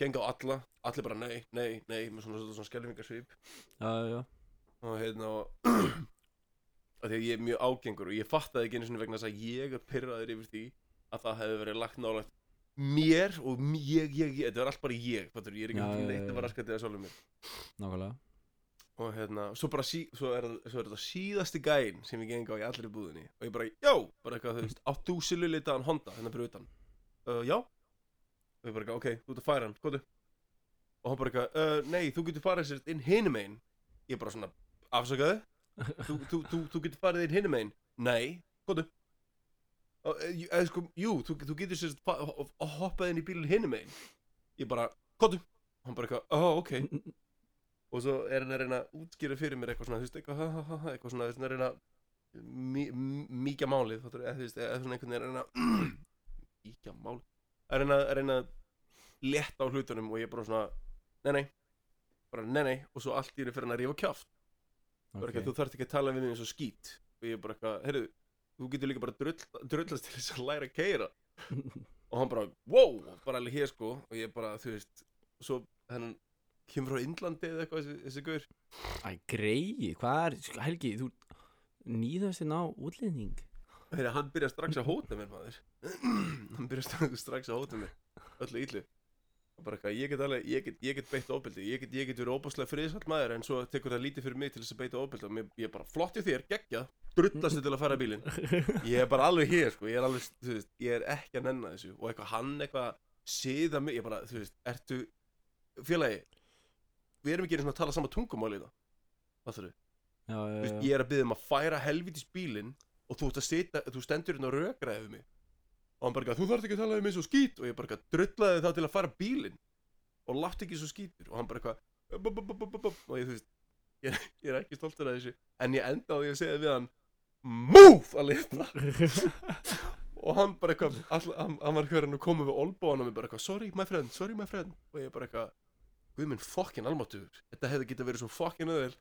geng á alla, allir bara nei, nei, nei með svona, svona, svona skelfingarsvip. Já, já, og hérna *clears throat* og að því að ég er mjög ágengur og ég fattaði ekki einu sinni vegna þess að ég er pyrraður yfir því að það hefði verið lagt nálægt mér og ég, ég, ég, þetta var allt bara ég fattur, ég er ekki já, neitt að já. var raskatið að sjálfum mér. Nákvæmlega. Og hérna, svo bara sí, svo er, svo er þetta síðasti gæinn sem ég geng á í allri búðinni og ég bara, já, bara eitthvað, þú veist átt þú silulitaðan Honda hérna fyrir utan. Uh, já og ég bara eitthvað, ok, þú ert að færa hann, góðu og hann bara eitthvað, uh, nei, þú getur farið sér inn hinum einn ég bara svona, afsakaðu *laughs* þú, þú, þú, þú getur farið inn hinum einn nei, góðu og, uh, sko, jú, þú, þú getur sér hoppað inn í bílinn hinum einn ég bara, góðu hann bara eitthvað, oh, ok. Og svo er hann að reyna að útskýra fyrir mér eitthvað svona, þú veist, eitthvað, eitthvað svona, þú veist, hann er að reyna að mýkja málið, þú veist, eða eða svona einhvern veginn að reyna að *clears throat* mýkja málið, að reyna að reyna að létta á hlutunum og ég bara svona, nei, nei, bara nei, nei, og svo allt í henni fyrir hann að rífa kjáft, bara Ok ekki, þú þarft ekki að tala við mig eins og skít, og ég bara eitthvað, heyrðu, þú getur líka bara drull, drullast til þess að læra að keira, *laughs* og hann bara, wow, bara alveg hér sko, og ég bara, þú veist, svo hennan kemur frá Indlandi eða eitthvað þessi, gaur. Æ, greið, hvað er, sko, Helgi, þú nýðast þinn á útlending? Heyri, hann byrja strax að hóta mér maður *clears throat* hann byrja strax, að hóta mér öllu illu. Og bara eitthvað, ég get alveg, ég get, ég get beitt ofbeldi. Ég get, ég get verið óbúslega friðsall maður en svo tekur það lítið fyrir mig til þess að beita ofbeldi. Og mér, ég er bara flott í þér, geggja drullastu til að fara bílinn. *laughs* Ég er bara alveg hér sko, ég er alveg, þú veist, ég er ekki að nenna þessu. Og eitthvað hann eitthvað síða mig, ég bara, þú veist, ertu félagi, við erum ekki einu svona að tala sama tungumál í það. Hvað já ég er að byggja um að færa helvitis bílinn og þú að sita, þú stendur hérna og rökraði við mig og hann bara, eitthvað, þú þarft ekki að tala við mig svo skít. Og ég bara, drullaði það til að færa bílinn. Og látt ekki svo skítur. Og hann bara eitthvað og ég, þú veist, ég, er- ég er ekki stoltur af þessu. En ég enda á því að segja við hann MOVE! að lifta *laughs* og hann bara eitthvað hann, hann var eitthvað að koma við olbóðan og mér bara eitthvað, sorry my friend, sorry my friend. Og ég bara eitthvað, guð minn fokkin almáttugur. Þetta hefði getað verið svo fokkin öðvel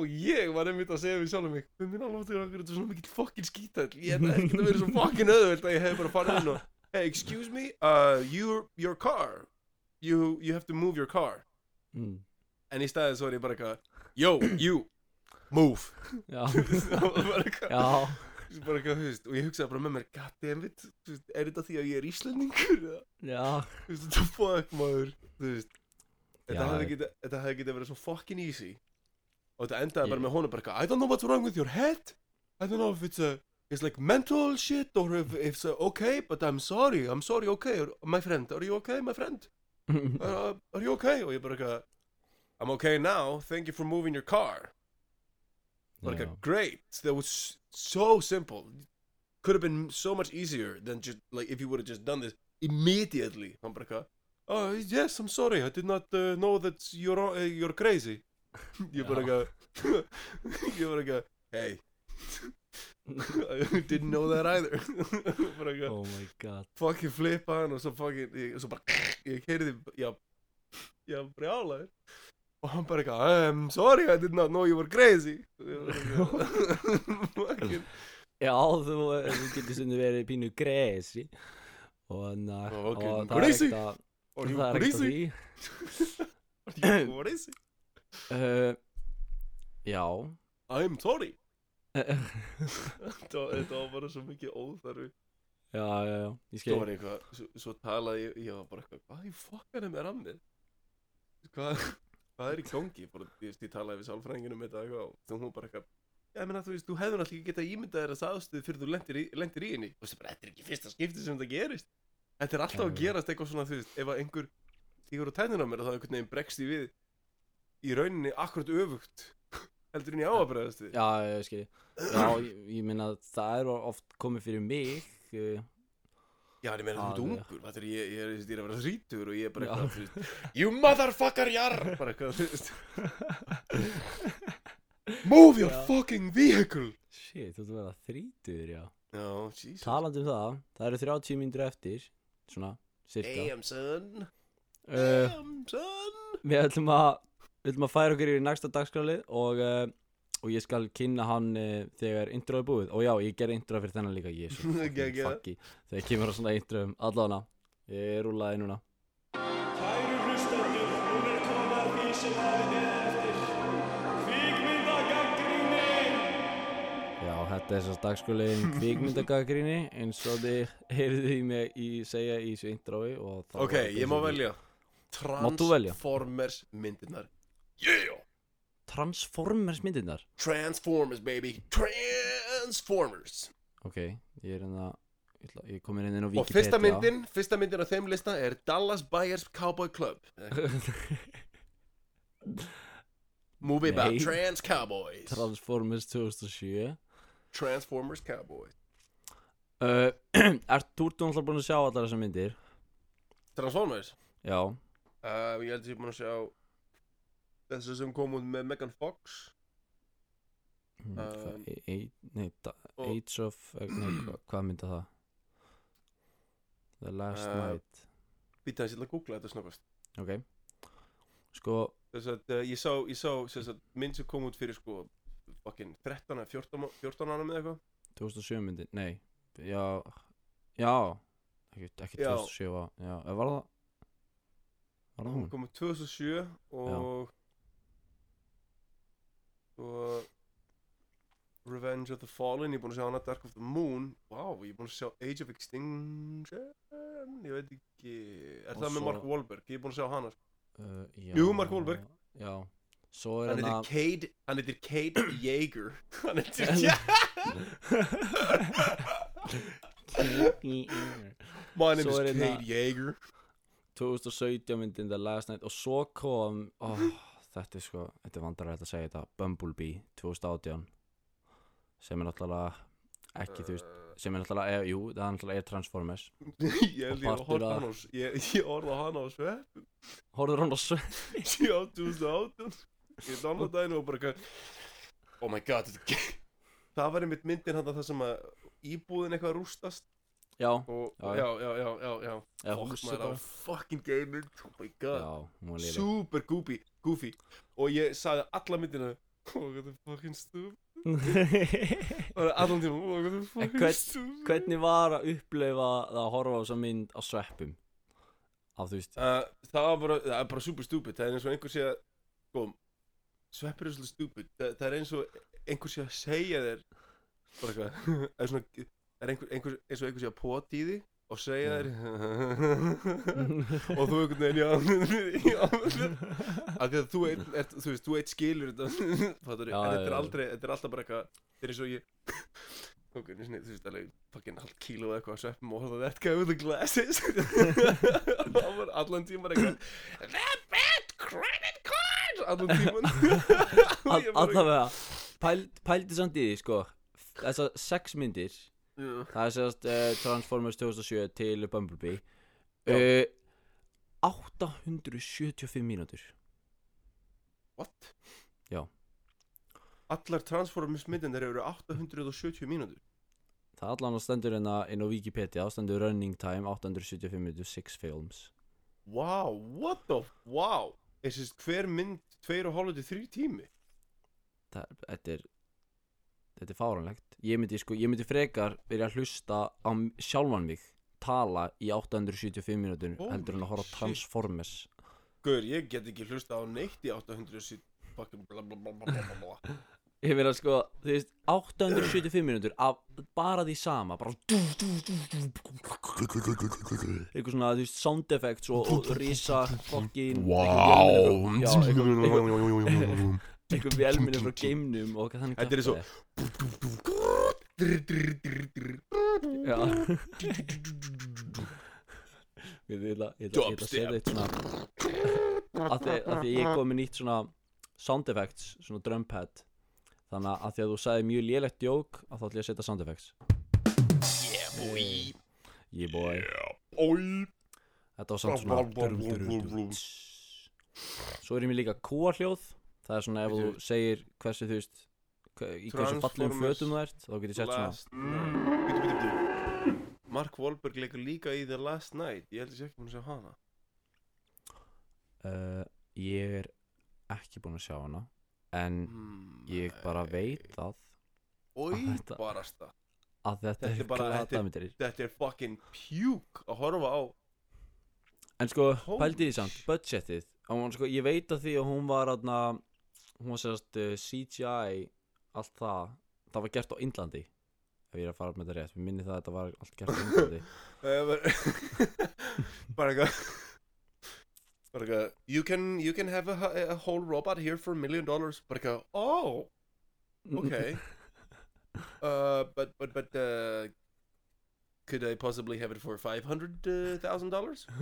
og ég var einmitt að segja við sjálfum mig guð minn almáttugur, okkur er þetta svona mikill fokkin skítall? Ég hefði getað verið svo fokkin öðveld að ég hefði bara farið inn og hey, excuse me, uh, your, your car. You, you have to move your car. Mm. en í staðið svo er ég bara eitthvað yo, you, move. Já, *laughs* bara eitthvað- já. Svo bara eitthvað, þú veist, og ég hugsaði bara með mér goddammit, þú er þetta því að ég er íslendingur Já, þú veist, þetta fuck maður þú veist, þetta Já, hefði ég- getað þetta hefði getað verið svo fucking easy. Og þetta endaði Ég- bara með honum bara eitthvað I don't know what's wrong with your head. I don't know if it's a it's like mental shit or if it's uh, okay but I'm sorry, I'm sorry, okay. My friend, are you okay, my friend? *laughs* Uh, are you okay? Og ég bara eitthvað I'm okay now, thank you for moving your car. Bara Já. eitthvað great, that was so simple. Could have been so much easier than just like if you would have just done this immediately. Hann bara eitthvað oh yes I'm sorry I did not uh, know that you're, uh, you're crazy. Ég bara eitthvað ég bara eitthvað hey. *laughs* I didn't know that either. *laughs* Bara eitthvað Oh my god. fucking flippa hann og svo fucking ég, svo bara ég keiriði já já brjálaður. Og hann bara eitthvað I'm sorry I did not know you were crazy. *laughs* Fucking. Já, þú, þú getur stundu verið pínu gresi og, na, Ó, ok, og það er crazy. ekkert að you það er ekkert að því. Are you crazy uh, Já. I'm sorry. *laughs* Já, þetta var- bara svo mikið óþarfi. Já, já, ég svo skil var eitthvað svo, svo talaði ég ég var bara eitthvað hvað í fokkanum er að mér hvað hvað er í gangi? Ég, ég talaði við sálfræðinginu með þetta eitthvað og þú hún bara eitthvað Já, ég meina, þú veist, þú hefur náttúrulega ekki getað ímyndað þér að aðstöðu fyrir þú lendir í, henni. Þú veist, bara, þetta er ekki fyrsta skipti sem þetta gerist. Þetta er alltaf að gerast eitthvað svona, þú veist, ef að einhver stígur á tennina á mér og það einhvern veginn bregst í við í rauninni akkurat öfugt *laughs* heldur en ég á að bregðast við. Já, ég skil Já, ég, ég meina það er oft komið fyrir mig uh, Já, en ég meina, þú ert ungur, þetta er, ég, ég, er, ég er að vera þrítur og ég er bara eitthvað, þú veist, you motherfucker, jar! Bara eitthvað, þú veist, *laughs* move your Já. fucking vehicle! Shit, þú ert að vera þrítur, já Já, Jesus. Talandi um það, það eru 30 mínútur eftir Svona, cirka Damn, son. uh, Damn, son. Við ætlum að Við ætlum að færa okkur í næsta dagskrálið og, uh, og ég skal kynna hann uh, þegar intro er búið. Og já, ég gerði intro fyrir þennan líka Ég er svo fucking. Fucky Þegar kemur á svona intro um allána Ég rúlaði núna Já, þetta er svo dagskrálið *laughs* kvikmyndagagrinni eins og þið heyrðu í mig í segja í þessu og það Ok, ég má velja. Transformers myndirnar. Yeah! Transformers myndirnar Transformers, baby. Transformers. Ok, ég er hérna Ég, ég kom inn inn á Og Wikipedia fyrsta myndin, fyrsta myndin á þeim lista er Dallas Buyers Cowboy Club. *laughs* Movie about trans cowboys. Transformers 2007 Transformers Cowboys. uh, *clears throat* Ert þú náttúrulega búin að sjá allar þessar myndir? Transformers? Já Uh, ég held að ég er búin að sjá þessu sem kom út með Megan Fox. Mm, Um, hvað- e- Nei, Age of eh, Nei, hva, hvað mynda það? The Last Uh, Night Býta hans, ég ætla að googla þetta snöggast. Ok Sko, Þess að uh, ég sá, ég sá mynd sem kom út fyrir sko fucking 13 eða 14, má- 14 ára með eitthvað? 2007 myndin, nei Já, já Ekki, ekki Já. 2007 á- Já, eða var það? Var það hún hún? kom út 2007 og og Revenge of the Fallen, ég er búinn að sjá hana Dark of the Moon, wow, ég er búinn að sjá Age of Extinction ég veit ekki, er Og það með svo- Mark Wahlberg, ég er búinn að sjá hana Uh, já, Jú, Mark Wahlberg. Já hann heitir Cade, hann heitir Cade *clears throat* Yeager. Hann heitir heitir er hérna- Cade Yeager. 2017 myndin The Last Night og svo kom oh, þetta er sko, þetta er vandarægt að segja þetta. Bumblebee 2018 sem er náttúrulega ekki þú veist, sem er náttúrulega, jú, það er náttúrulega er Transformers. *laughs* Ég af- hann á ég, á hann á svepp Horður hann á svo *laughs* Já, 2018 Ég downloadaði daginn og bara Oh my god Það var einmitt myndin hann það sem að íbúðin eitthvað rústast. Já, og Já, já, já, já, já, já á bara fucking gaming Oh my god. Var Super goofy, goofy. Og ég sagði alla myndina Oh, what the fucking stupid. *laughs* Allan tíma Oh, what the fucking stupid. Hvernig var að upplifa það að horfa á þessa mynd á sveppum? Á þú veist. Uh, Það var bara, það er bara super stupid. Það er eins og einhver sé að Sko, sveppur er svolítið stupid það, það er eins og einhver sé að segja þér bara eitthvað. *laughs* Er svona, er einhver, einhver eins og einhver sé að pota í því og segja þér. *laughs* Og þú einhvern veginn *laughs* já, af því að þú einn, er, þú veist, þú einn skilur þetta. En þetta er aldrei, þetta er alltaf bara eitthvað þetta er eins og ég ok, þú veist, alveg fucking halv kíló eða eitthvað að sveppum og that guy with the glasses. Það var allan tíman eitthvað allan tíman *laughs* *laughs* Allavega pæl, Pældi samt í því sko. Þessar sex myndir Já. Það er sérst uh, Transformers 2007 til Bumblebee. Uh, 875 mínútur. What? Já. allar Transformers myndindar eru 870 mínútur. Það allan að stendur hérna inn á Wikipedia stendur running time 875 mínútur 6 films. Wow, what the wow. Þessi hver mynd tveir og hálfur til þrý tími. Það, Þetta er Þetta er fáranlegt Ég myndi sko, ég myndi frekar byrja að hlusta á sjálfan mig tala í 875 mínútur Holy heldur en að horfa. Transformers. Guður, ég get ekki hlusta á neitt í 870 fucking *laughs* Ég meina sko, þú veist, 875 mínútur af bara því sama bara eitthvað svona, þú veist, sound effects og, og risa fokkin Wow. Eitthvað velminni frá geimnum og hvað þannig Þetta er svo- Ég ætla að setja eitt svona að því, að ég kom með nýtt svona sound effects, svona drum pad þannig að því að þú sagði mjög lélegt djók að þá ætla ég að setja sound effects. Yeah boy. Yeah boy. Oi Þetta var samt svona durum, durum, durum. Svo er ég með líka kúarhljóð Það er svona ef þú segir hversu þú veist Í hversu Transformers fötum þú ert Þá getur ég sett svona Mark Wahlberg leikur líka í The Last Night. Ég held að ég sé ekki búin að sjá hana. Uh, Ég er ekki búinn að sjá hana En Hmm, ég bara veit það Oi, þetta- barasta Að þetta, Þetta er bara- þetta er- glataðmyndir Þetta er fucking puke að horfa á. En sko, Holy pældi því samt, budgetið. Og hún, sko, Ég veit að því að hún var aðna, Hún var sérst uh, CGI Allt það Það var gert á Indlandi Ef ég er að fara með þetta rétt. Mér minni það að þetta var allt gert á Indlandi. *laughs* Eh, bara- *laughs* Bara eitthvað Bara eitthvað You can, you can have a, a whole robot here for a million dollars Bara eitthvað Oh, okay *laughs* uh, But, but, but uh, Could I possibly have it for five hundred thousand dollars? *laughs*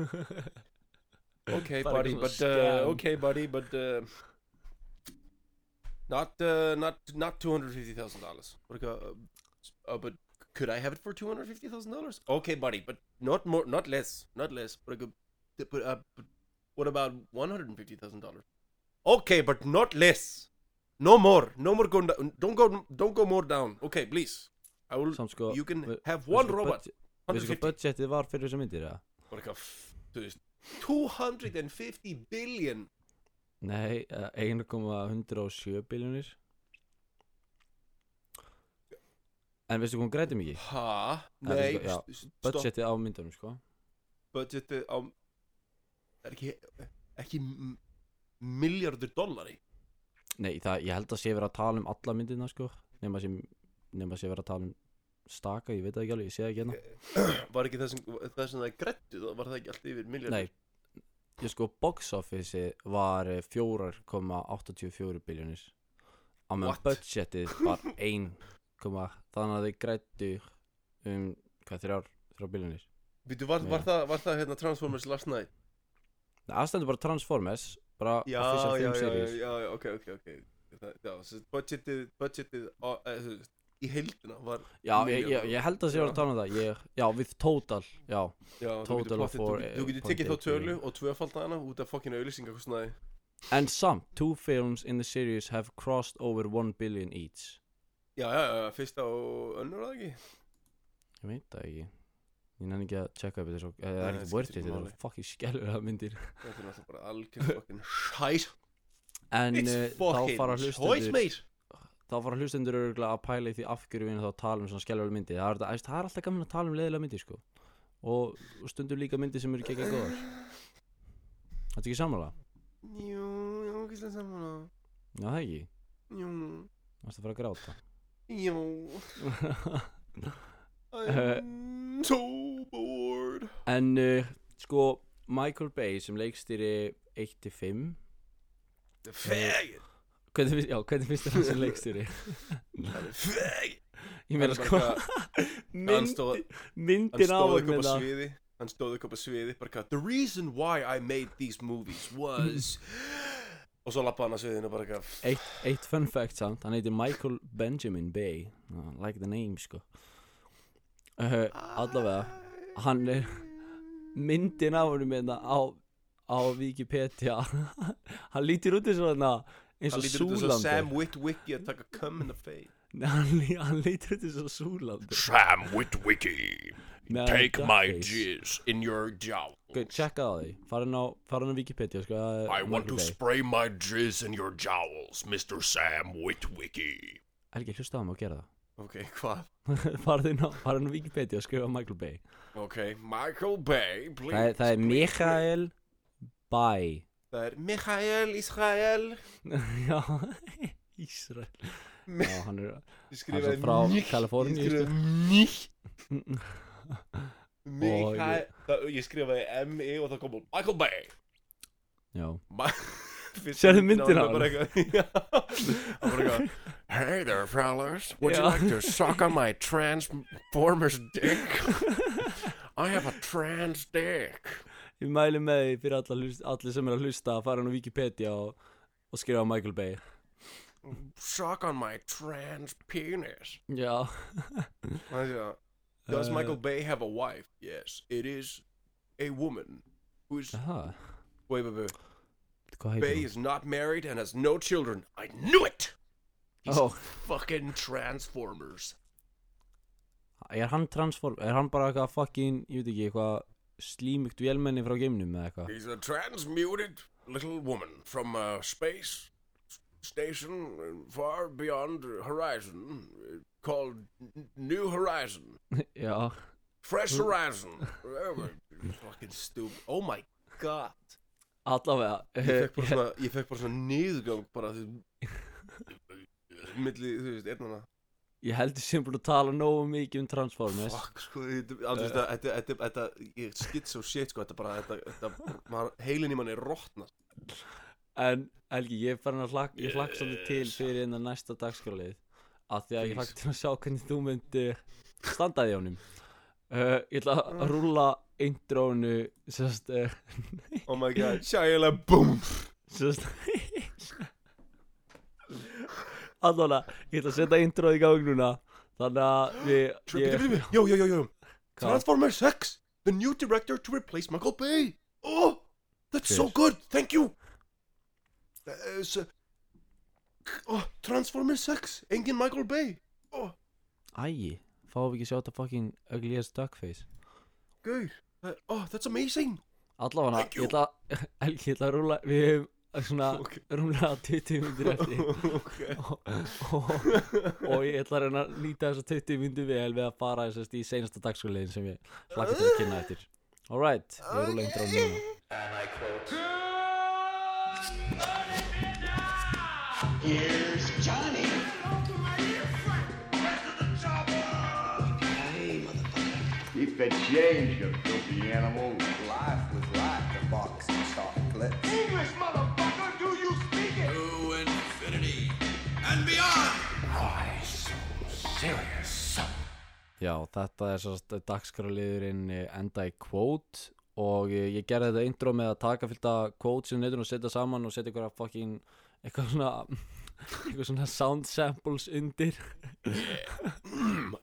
Okay, buddy, but uh, okay, buddy, but uh, not uh, not not two hundred fifty thousand dollars. Uh, uh, but could I have it for two hundred fifty thousand dollars? Okay, buddy, but not more, not less, not less. But, I but, uh, but what about one hundred fifty thousand dollars? Okay, but not less. No more, no more. Go down. Don't go, don't go more down. Okay, please. I will. Sko you can ve- have one robot. Veistu hvað 150. budgetið var fyrir þessar myndir eða? Bara eitthvað, þú veist, 250 billion Nei, uh, 1,107 biljónir En veistu hvað hún græti mikið? Er Nei, sko- Budgetið á myndunum sko budgetið á er ekki ekki m- milljardur dollari? Nei, það, ég held að sé verið að tala um alla myndina sko. Nefna sé, nema sé verið að tala um staka, ég veit það ekki alveg, ég sé það ekki hérna. *clears throat* Var ekki það sem, það sem það grættu var það ekki allt yfir milljardur Nei, ég sko box office var eh, 4,84 biljónir á meðan budgetið var *laughs* 1, þannig að þau grættu um, hvað, þrjár, þrjár biljónir Býtu, var, var, það, var það hérna Transformers Last Night Það stendur bara Transformers bara já, official já, film já, series. já, já, ok, ok, ok. Það, budgetið budgetið þú veist, í heildina var Já, ég, ég, ég held að sé verið að tala um það. Ég, Já, við total, já. Total of plottið- four, þú, eh, þú getur point tekið þá tölu og tvöfald hana út af fokkin auðlýsingakostnaði En samt, two films in the series have crossed over 1 billion each. Já, já, já, fyrsta og önnur að ekki? Ég veit það ekki Ég nenni ekki að checka upp þetta Það er það skiptir worth it, þetta er fucking skellur að myndir. Þetta er náttúrulega bara algjör fokkin shite. En uh, þá fucking fara hlustendur Þá fara hlustendur örgulega að pæla í því af hverju við þá tala um svona skellur myndir. Það er, það, það er alltaf gaman að tala um leiðilega myndir sko. Og, stundum líka myndir sem eru ekki ekki góðar. Þetta ekki sammála? jú, já, ekki slega saman Já það ekki? Jú. Það er að fara að gráta? I'm so bored En uh, sko Michael Bay sem leikstýri 1-5 Fegin! Hvernig finnst, já, hvernig finnst þér hann sem leikstýri? Fegin! Ég meina sko *laughs* Hann mynd, stóð Hann Myndin á hann ekki upp á það sviði Hann stóð ekki upp á sviði bara The reason why I made these movies was *laughs* Og svo lappa hann á sviðinu bara hvað Eitt, eitt fun fact samt, hann heitir Michael Benjamin Bay. Uh, Like the name sko. Uh, Allavega Hann er Myndin hann með það á, á Wikipedia *laughs* Hann lítur út eins og hann eins og og Sam Witwicky að taka cum in the face *laughs* hann, hann lítur út eins og Súlandi Sam Witwicky, take my jizz in your jaw. Checka á því Farin á, farin á Wikipedia sko, I want to Bay. spray my jizz in your jowls, Mr. Sam Witwicky. Helgi, hlusta á mig að gera Ok, hvað? *laughs* það Farin á, farin á Wikipedia og skrifa Michael Bay. Ok, Michael Bay, please Það er, það er Michael Bay. Það er Michael Israel. *laughs* Já, *laughs* Ísrael Já, hann er Ég Hann er skrifaði svo frá Mich- Kaliforníu, Ég sko. skrifaði Mich Og Michael það, Ég skrifaði M-I og það kom út Michael Bay. Já, Ma- Fyrsta Sérðu myndin myndina á honum á bara eitthvað- *laughs* Já. Það var bara eitthvað Hey there, fellas. Would you Yeah. like to suck on my Transformers dick? *laughs* I have a trans dick. ég mæli með því fyrir alla hlust, allir sem er að hlusta að fara hann á Wikipedia og, og skrifa Michael Bay Suck on my trans penis. Já Það er það. Does Uh, Michael Bay have a wife? Yes, it is a woman who's Aha, Wait, wait, wait hvað heitir Bay hún? is not married and has no children I knew it He's Ó, Fucking Transformers. er hann transform, er hann bara eitthvað fucking, ég veit ekki, eitthvað slímugt vélmenni frá geimnum eða eitthvað He's a transmuted little woman from a space station far beyond horizon uh, called N- New Horizon. *laughs* Já, Fresh Horizon. Fucking stupid Oh my god allavega. Ég fekk bara *laughs* svona, ég fekk bara svona niðurgang bara því Milli, þú veist, einnana Ég heldur sem búin að tala nógu mikið um Transformers. Fuck, sko, þetta, alveg, þetta, þetta, þetta, þetta, ég skit so shit, sko, þetta bara, þetta, heilin í manni er rótna En Helgi, ég er farin að hlakka, ég hlakka svolítið til fyrir innan næsta dagskrálið af því að ég hlakka til að sjá hvernig þú myndi standaði á honum. Uh, Ég ætla að rúlla intrónu sérst, uh, Oh my god, Shia LaBeouf. sérst Allavega, ég ætla að setja intróð í gang núna. Þannig að við ég, Jó, jó, jó, jó? Transformers 6 The new director to replace Michael Bay. Oh, that's so Hver? good, thank you. Uh, so, oh, Transformers 6 Engin Michael Bay. Oh, Æi, fáum við ekki að sjá þetta fucking ugly as duckface? Gaur. Uh, Oh, that's amazing Allavega, Thank you. ég ætla *laughs* Helgi, ég ætla að rúlla Við hefum svona Ok. rúmlega 20 myndir eftir *laughs* Ok og, og, og ég ætla að reyna að nýta þess að 20 myndu vel við að fara þessast í seinasta dagskóliðin sem ég hlakka til að kynna eftir Alright, ég úr lengt á núna Here's Johnny. The change, you filthy animal. Life was like a box of chocolates. English, motherfucker, do you speak it? To infinity and beyond. Já, þetta er svo dagskráliðurinn enda í quote og ég, ég gerði þetta intro með að taka fylgta quote sem neytur og setja saman og setja eitthvað fucking eitthvað svona eitthvað svona sound samples undir.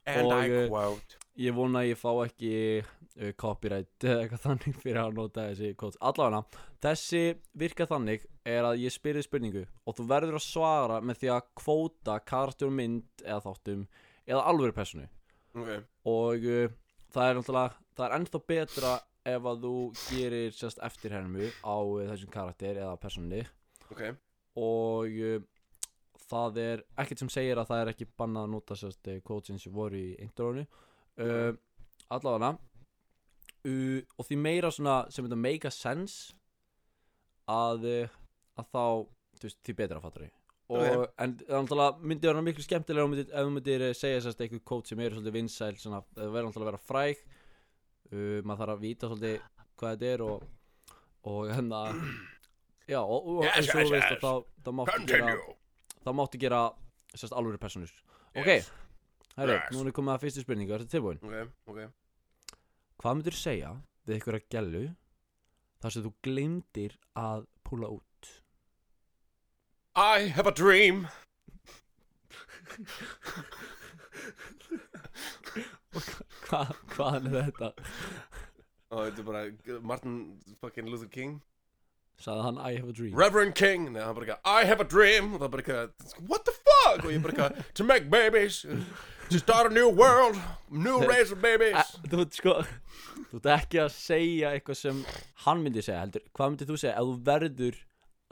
And Og, I eh, quote ég vona að ég fá ekki uh, copyright eða eitthvað þannig fyrir að nota þessi quotes. Allavega, þessi virka þannig er að ég spyrir spurningu og þú verður að svara með því að kvóta karakter mynd eða þáttum eða alvöru personu. Ok. Og uh, það er náttúrulega það er ennþá betra ef að þú gerir sérst eftirhermu á uh, þessum karakter eða persónni Ok. Og það er ekkert sem segir að það er ekki bannað að nota sérst quotesin sem voru í introinu. Uh, allavega uh, og því meira svona sem þetta make a sense að, uh, að þá veist, því betra fattar ég. Og, Ok. En náttúrulega myndi vera miklu skemmtilega myndir, ef þú myndir eh, segja sérst eitthvað kót sem eru svolítið vinsæl svona, það verður náttúrulega að vera fræg. Uh, maður þarf að vita svolítið hvað þetta er og, og hérna já, og, eins og þú veist að þá, þá máttu gera þá máttu gera sérst alvöru personur ok, Yes. herri, Yes. nú er komið að fyrstu spurningu, er þetta tilbúin? Ok, ok Hvað myndir segja við ykkur að gælu þar sem þú gleymdir að púla út? I have a dream Hva, hvaðan er þetta? Og þetta er bara Martin fucking Luther King Sagði hann I have a dream. Reverend King Nei, hann bara eitthvað I have a dream. Og það bara eitthvað What the fuck? Og ég bara eitthvað To make babies To start a new world New race of babies. Þú veit sko Þú veit ekki að segja eitthvað sem hann myndi segja heldur. Hvað myndir þú segja ef þú verður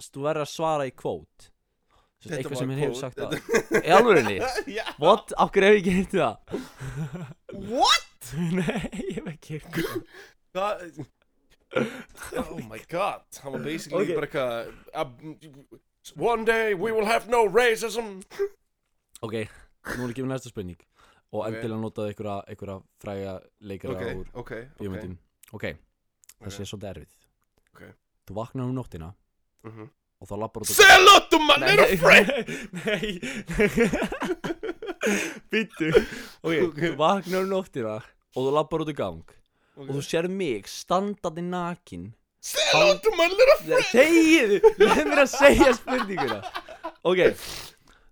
Þú verður að svara í kvót Þetta Eitthvað sem hann hefur sagt að Í alvörinni? *laughs* What? Akkur hef ég ekki heilt það? What? *laughs* Nei, ég hef ekki heilt það Oh my god. Hann var basically Ok. bara eitthvað uh, One day we will have no racism. Ok, nú er ekki með næsta spurning. Og endilega notaðu einhverja, fræga leikara Ok, úr ok, ok. bíómyndum. Ok, það sé svolítið erfið Ok. Þú vaknar um nóttina Mhm. og þá lappar út Say hello to my little friend! *laughs* Nei *laughs* Býttu Ok, þú vaknar um nóttina og þú lappar út í gang og þú sér mig standandi nakin. Say hello to my little friend. Þegiðu, leið mér að segja spurninguna. Ok,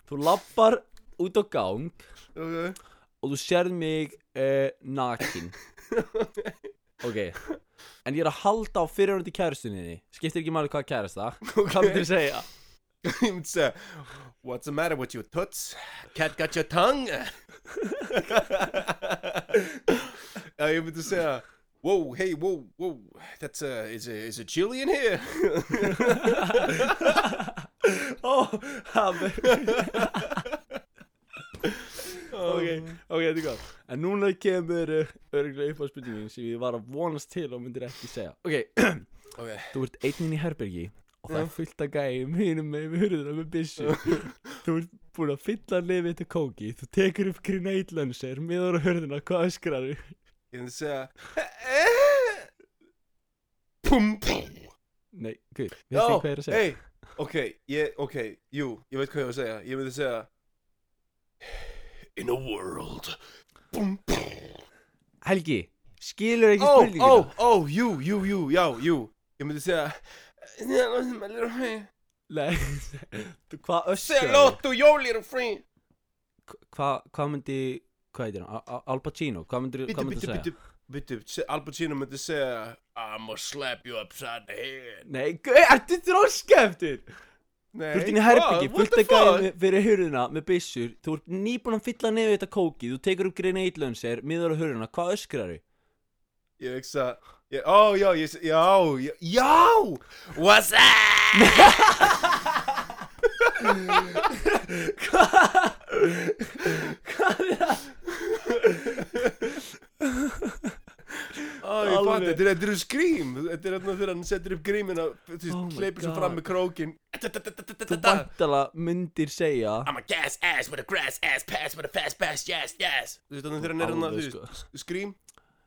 þú lappar út á gang Ok. og þú sér mig uh, nakin. Ok. En ég er að halda á fyrirhundi kærustuninni Skiptir ekki máli hvað kærist það Hvað myndir þú segja? *laughs* Myndi segja What's the matter with you toots? Cat got your tongue? Já, ég myndi segja Whoa, hey, whoa, whoa That's a, is a, is a chili in here? *laughs* Ó, það *laughs* Ok, ok, þetta er gott En núna kemur uh, örgulega upp á spurningin sem ég var að vonast til og myndir ekki segja Ok, *clears throat* Ok þú ert einn inn í herbergi það er fullt að gæjum hinum með hurðuna með byssu. *laughs* Þú ert búin að fylla nefið þetta kóki. Þú tekur upp grenade launcher miður á hurðuna, hvað öskrar þú? Ég myndi segja Pum, pum. Nei, guð, við ekki hvað ég er að segja? hey, ok, ég, ok, jú, ég veit hvað ég var að segja. Ég myndi segja In a world. Bum, bum Helgi, skilur ekki Ó, spurninguna. ó, ó, jú, jú, jú, já, jú. Ég myndi segja Say Nei, *laughs* þú- hvað öskrar hello to your little friend Hvað hva myndi, hvað heitir hann? A- A- Al Pacino, hvað myndir Bittu, hvað myndir bittu, segja? bittu, bittu Al Pacino myndi segja I'ma slap you upside the head Nei, guð, ertu þróska eftir? Nei, Þú ert inn í herbyggi, what fullt the að gæði fuck? fyrir hurðina með byssur Þú ert nýbúin að fylla nefið þetta kóki Þú tekur upp grenade launcher, miður á hurðina Hvað öskrar þú? Ég hugsa ég, Ó, já, ég, já, já, já What's up? Ó, ég fatt, þetta er- þetta eru skrím. Þetta er þarna þegar hann setur upp grímina Þú veist, Oh hleypur svo fram með krókin Þú vantala myndir segja I'm a gas ass with a grass ass pass with a fast pass, yes, yes. Þú veist, þannig þegar hann er Alveg, þú veist, skrím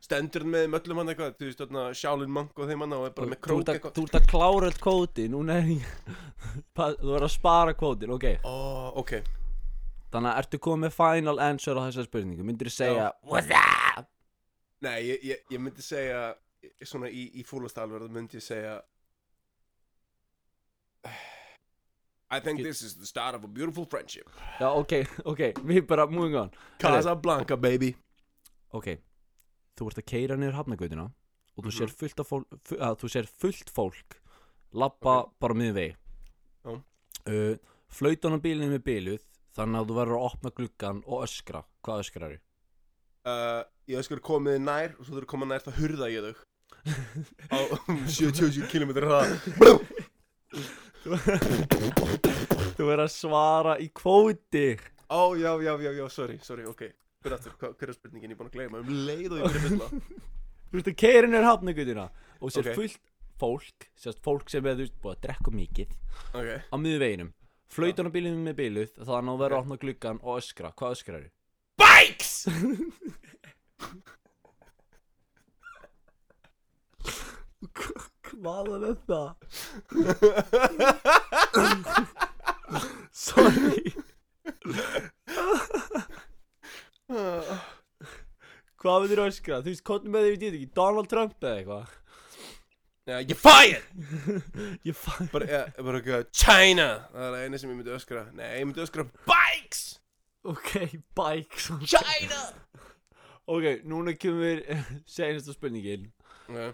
Stendur með þeim öllum hann eitthvað Þú veist, þarna Shaolin Monk og þeim hann og er bara með Þú krók ert að- eitthvað. þú ert að klára öll kvóti Núna er ég *laughs* Þú verður að spara kvótin, ok. Ó, ok. Þannig að ertu komið með final answer á þessa spurningu? Myndir þú segja Já. What's up? Nei, ég, ég, ég myndi segja Svona í, í fúlast alveg myndi ég segja I think this is the start of a beautiful friendship. Já, ok, *laughs* ok, við bara moving on. Casablanca, baby. Ok, þú ert að keira niður hafnagötuna og þú Mhm. sér fullt fólk að þú sér fullt fólk labba Ok. bara miður vegi Já. uh, flautan á bílinu með bíluð þannig að þú verður að opna gluggan og öskra hvað öskrar þú? uh, Ég öskar komið nær og svo þú eru komað nær þá hurða ég þau á *laughs* 77 km hraða Þú verður að svara í kvóti Ó, já, já, já, já, sorry, sorry, ok Hver aftur, hva- hver er spurningin ég er búin að gleyma um leið og ég byrja að bylla *laughs* Þú ert að keira niður hafnagötuna og sér Ok. fullt fólk sérst fólk sem er þú veist búið að drekka mikið Ok, á miður veginum Flautan á bílum er biluð Þannig að verður að opna gluggan og öskra Hvað öskrar? Bikes! Hvaðan er það? *laughs* Sorry *laughs* Hvað myndir öskra? Þú veist, hvað með því við ekki Donald Trump eða eitthvað Já, ég fired! *laughs* Ég fann Bara, ja, bara eitthvað, China! Það er eina sem ég myndi öskra. Nei, ég myndi öskra Bikes! Ok, bikes China! Ok, núna kemur *laughs* senasta spurningin Okay.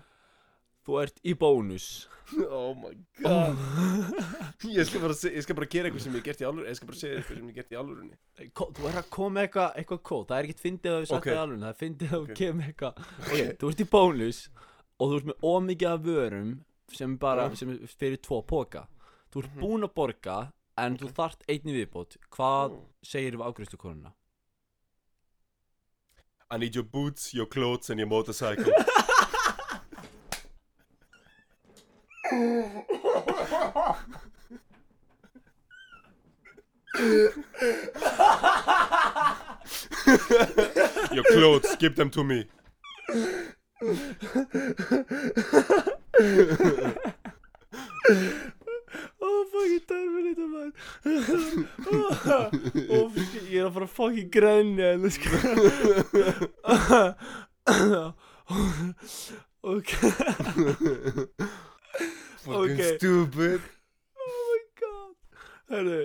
Þú ert í bónus Oh my god. Ég skal bara, ég skal bara gera eitthvað sem ég gert í alvöru. Ég skal bara segja eitthvað sem ég gert í alvörunni. Ko- Þú er að koma með eitthvað, eitthvað kóð Það er ekkert fyndið að við sagt Ok. það alveg Það er fyndið að Ok. við kemur eitthvað Ok, þú ert í bónus Og þú ert með ómikið af vörum Sem bara, Já. sem er fyrir tvo póka Þú ert búinn að borga En þú þart einni viðbót Hvað segir við afgriðstu konuna? I need your boots, your clothes and your motorcycle. *laughs* your clothes, give them to me. Oh, fucking Terminator man. Oh, shit, ég er að fara að fucking grænja en sko Ok Fucking Ok. stupid. Oh my god Herru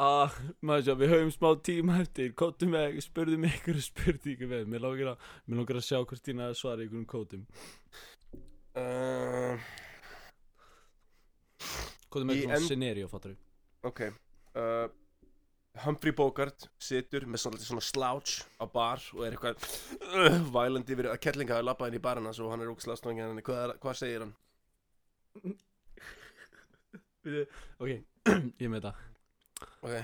Ah, maður sjá, við höfum smá tíma eftir Kóttum með, spurðum mig ykkur spurningu með Mér langar að, mér langar að sjá hvort þín að svara ykkur um kótum Uh, Kóttum með svona scenario, fattar þú ok. Uh, Humphrey Bogart situr með svona, svona slouch á bar og er eitthvað uh, vælandi yfir að kettlinga hafi labbað inn í barinn hans og hann er ógslag stangið henni. Hvað, hvað segir hann? Ok, *clears throat* ég með þetta. Ok.